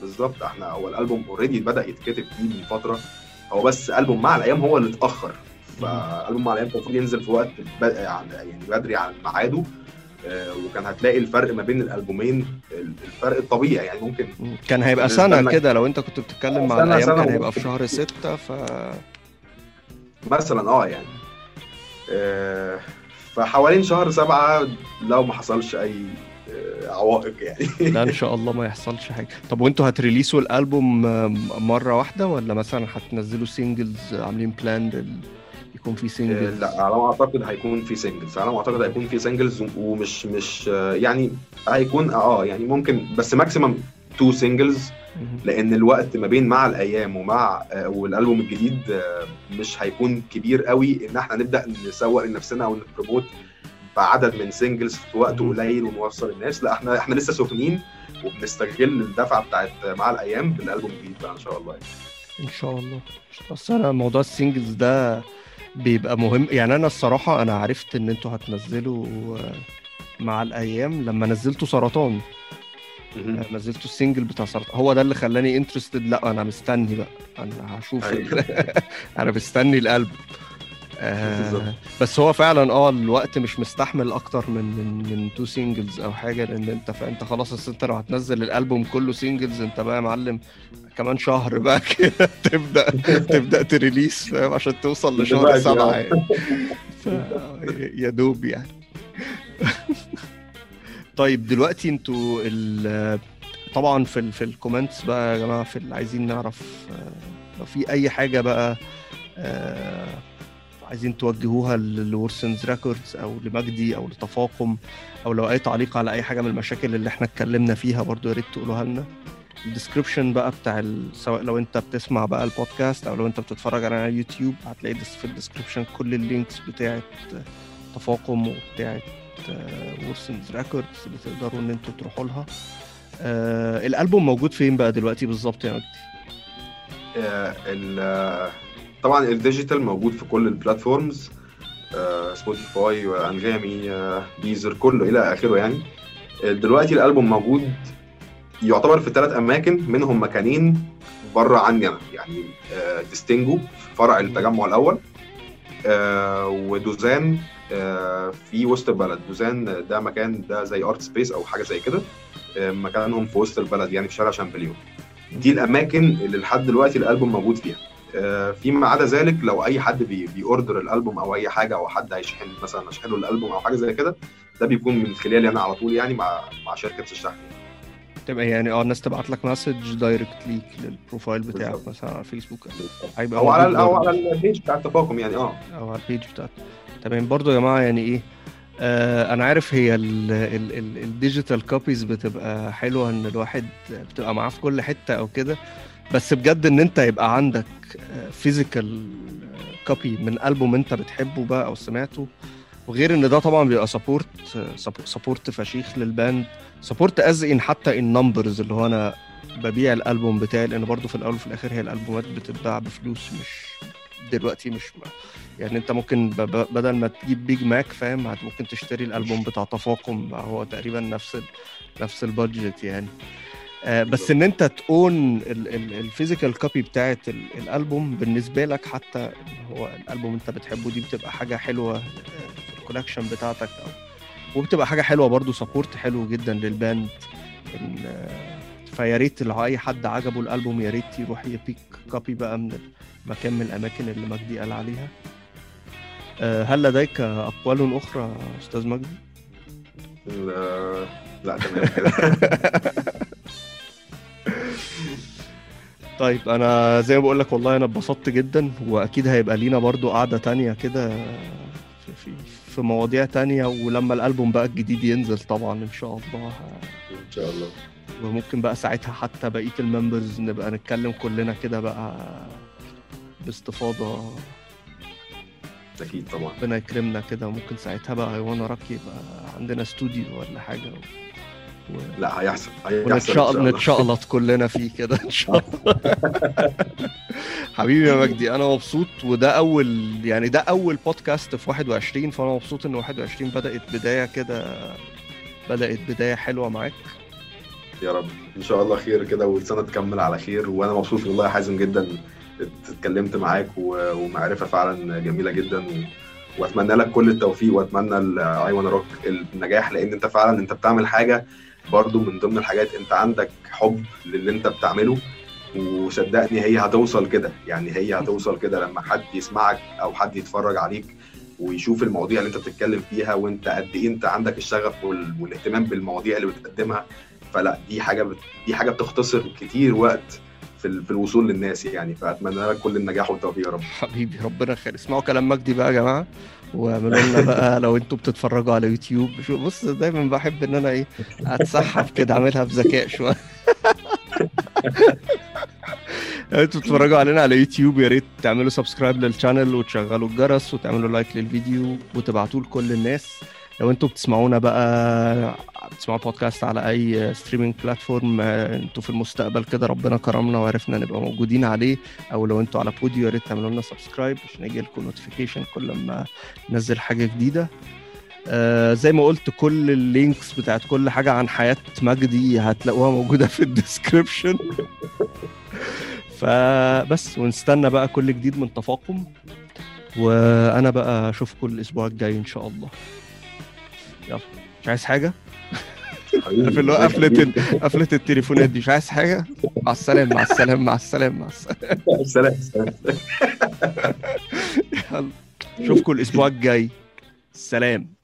بالظبط إحنا هو الألبوم already بدأ يتكتب فيه من فترة. هو بس ألبوم مع الأيام هو اللي اتأخر. فألبوم مع الأيام كان المفروض ينزل في وقت ب- يعني بدري عن ميعاده. آه، وكان هتلاقي الفرق ما بين الألبومين الفرق الطبيعي يعني ممكن كان هيبقى سنة كده لو انت كنت بتتكلم مع سنة- الأيام سنة كان هيبقى. في شهر ستة ف مثلا آه يعني. آه، فحوالين شهر سبعة لو ما حصلش أي آه، عوائق يعني. لا إن شاء الله ما يحصلش حاجة. طب وأنتوا هتريليسوا الألبوم آم، مرة واحدة ولا مثلا هتنزلوا سينجلز عاملين plan لل... يكون في آه، singles لا على ما أعتقد هيكون في singles على ما أعتقد هيكون في singles ومش مش آه، يعني هيكون آه يعني ممكن بس maximum two singles لأن الوقت ما بين مع الأيام ومع آه، والألبوم الجديد آه، مش هيكون كبير قوي. إن إحنا نبدأ نسوق لنفسنا أو ن promote بعدد من singles في وقت. قليل ونوصل الناس. لا إحنا إحنا لسه سخنين وبنستغل الدفعة بتاعت مع الأيام بالألبوم الجديد بقى إن شاء الله. يعني. إن شاء الله. بس أنا موضوع ال singles ده بيبقى مهم. يعني أنا الصراحة أنا عرفت إن أنتوا هتنزلوا مع الأيام لما نزلتوا سرطان. نزلتوا ال single بتاع سرطان. هو ده اللي خلاني interested لا أنا مستني بقى. أنا هشوف. أيوة. [LAUGHS] أنا مستني الألبوم آه. بس هو فعلا آه الوقت مش مستحمل أكتر من من من two singles أو حاجة لأن أنت فانت خلاص أنت لو هتنزل الألبوم كله singles أنت بقى يا معلم كمان شهر [LAUGHS] بقى كده تبدأ تبدأ ت release فاهم عشان توصل لشهر سبعة آه. يعني. يا دوب يعني طيب دلوقتي أنتوا ال... طبعا في ال... في ال comments بقى يا جماعة في اللي عايزين نعرف آه، لو في أي حاجة بقى آه، عايزين توجهوها لورسنز ريكوردز أو لمجدي أو لتفاقم أو لو أي تعليق على أي حاجة من المشاكل اللي إحنا اتكلمنا فيها برضو يا ريت تقولوها لنا ال description بقى بتاع. سواء لو أنت بتسمع بقى البودكاست أو لو أنت بتتفرج على يوتيوب هتلاقي في ال description كل ال links بتاعت تفاقم وبتاعت ورسنز ريكوردز اللي تقدروا إن أنتوا تروحوا لها آه الألبوم موجود فين بقى دلوقتي بالظبط يا مجدي آه، آه، طبعا ال digital موجود في كل ال platforms سبوتيفاي وانغامي ديزر كله إلى آخره يعني. آه، دلوقتي الألبوم موجود يعتبر في ثلاث أماكن منهم مكانين بره عني أنا يعني آه، ديستينجو في فرع التجمع الأول آه، ودوزان في وسط البلد. دوزان ده مكان ده زي art space أو حاجة زي كده مكانهم في وسط البلد يعني في شارع شامبليون. دي الأماكن اللي لحد دلوقتي الألبوم موجود فيها. فيما عدا ذلك لو أي حد بي بي order الألبوم أو أي حاجة أو حد هيشحن مثلا اشحن له الألبوم أو حاجة زي كده ده بيكون من خلالي أنا على طول يعني مع مع شركة الشحن. تبقى يعني آه الناس تبعت لك message direct ليك لل profile بتاعك. مثلا على فيسبوك هيبقى أو على أو. على ال page بتاع التفاقم يعني آه. أو على ال page بتاعتك تمام. برضو يا جماعة يعني إيه آه أنا عارف هي ال digital copies بتبقى حلوة إن الواحد بتبقى معاه في كل حتة أو كده بس بجد إن أنت يبقى عندك physical copy من ألبوم أنت بتحبه بقى أو سمعته. وغير إن ده طبعا بيبقى support support فشيخ لل band. support as in حتى in numbers اللي هو أنا ببيع الألبوم بتاعي لأن برضو في الأول وفي الآخر هي الألبومات بتتباع بفلوس مش دلوقتي مش يعني أنت ممكن بدل ما تجيب بيج ماك فاهم؟ ممكن تشتري الألبوم بتاع تفاقم هو تقريبا نفس. نفس ال budget يعني. آه بس إن أنت تكون ال physical copy بتاعت ال- الألبوم بالنسبة لك حتى إن هو الألبوم أنت بتحبه دي بتبقى حاجة حلوة آه، في ال collection بتاعتك أو وبتبقى حاجة حلوة برضو support حلو جدا لل band. إن، آه، فيا ريت لو أي حد عجبه الألبوم يا ريت يروح ي pick copy بقى من مكان من الأماكن اللي مجدي قال عليها. آه، هل لديك أقوال أخرى أستاذ مجدي؟ ال- لا تمام. [LAUGHS] طيب أنا زي ما بقول لك والله أنا اتبسطت جدا وأكيد هيبقى لينا برضو قعدة تانية كده في في في مواضيع تانية ولما الألبوم بقى الجديد ينزل طبعا إن شاء الله. إن شاء الله. وممكن بقى ساعتها حتى بقية الممبرز نبقى نتكلم كلنا كده بقى باستفاضة. أكيد طبعا. ربنا يكرمنا كده وممكن ساعتها بقى هيوانا راك يبقى عندنا استوديو ولا حاجة. و... لا هيحصل هيحصل. نتشقلط كلنا فيه كده إن شاء الله. [LAUGHS] حبيبي يا مجدي أنا مبسوط وده اول يعني ده أول بودكاست في 21 فأنا مبسوط إن 21 بدأت بداية كده بدأت بداية حلوة معاك. يا رب. إن شاء الله خير كده والسنة تكمل على خير. وأنا مبسوط والله يا حازم جدا اتكلمت معاك ومعرفة فعلا جميلة جدا و... وأتمنى لك كل التوفيق وأتمنى اي وأنا روك النجاح لأن أنت فعلا أنت بتعمل حاجة برضو من ضمن الحاجات انت عندك حب للي انت بتعمله وصدقني هي هتوصل كده. يعني هي هتوصل كده لما حد يسمعك أو حد يتفرج عليك ويشوف المواضيع اللي انت بتتكلم فيها وانت قد إيه انت عندك الشغف وال... والاهتمام بالمواضيع اللي بتقدمها. فلا دي حاجة بت... دي حاجة بتختصر كتير وقت في, ال... في الوصول للناس يعني. فأتمنى لك كل النجاح والتوفيق يا رب. حبيبي ربنا يخليك اسمعوا كلام مجدي بقى يا جماعة. واعملوا لنا بقى لو أنتوا بتتفرجوا على يوتيوب شو بص دايما بحب إن أنا إيه أتسحب كده أعملها بذكاء شوية. لو أنتوا بتتفرجوا علينا على يوتيوب يا ريت تعملوا subscribe لل channel وتشغلوا الجرس وتعملوا like للفيديو وتبعتوه لكل الناس. لو أنتوا بتسمعونا بقى بتسمعوا بودكاست على أي streaming platform أنتوا في المستقبل كده ربنا كرمنا وعرفنا نبقى موجودين عليه. أو لو أنتوا على بوديو يا ريت تعملوا لنا subscribe عشان يجي لكم notification كل ما ننزل حاجة جديدة. آه زي ما قلت كل ال links بتاعت كل حاجة عن حياة مجدي هتلاقوها موجودة في ال description [LAUGHS] فبس ونستنى بقى كل جديد من تفاقم. وأنا بقى أشوفكم الأسبوع الجاي إن شاء الله. يلا. مش عايز حاجة؟ قفل قفلة [LAUGHS] قفلة التليفونات دي. مش عايز حاجة؟ مع السلامة مع السلامة مع السلامة مع سلام سلام. [LAUGHS] يلا. اشوفكم الأسبوع الجاي. سلام.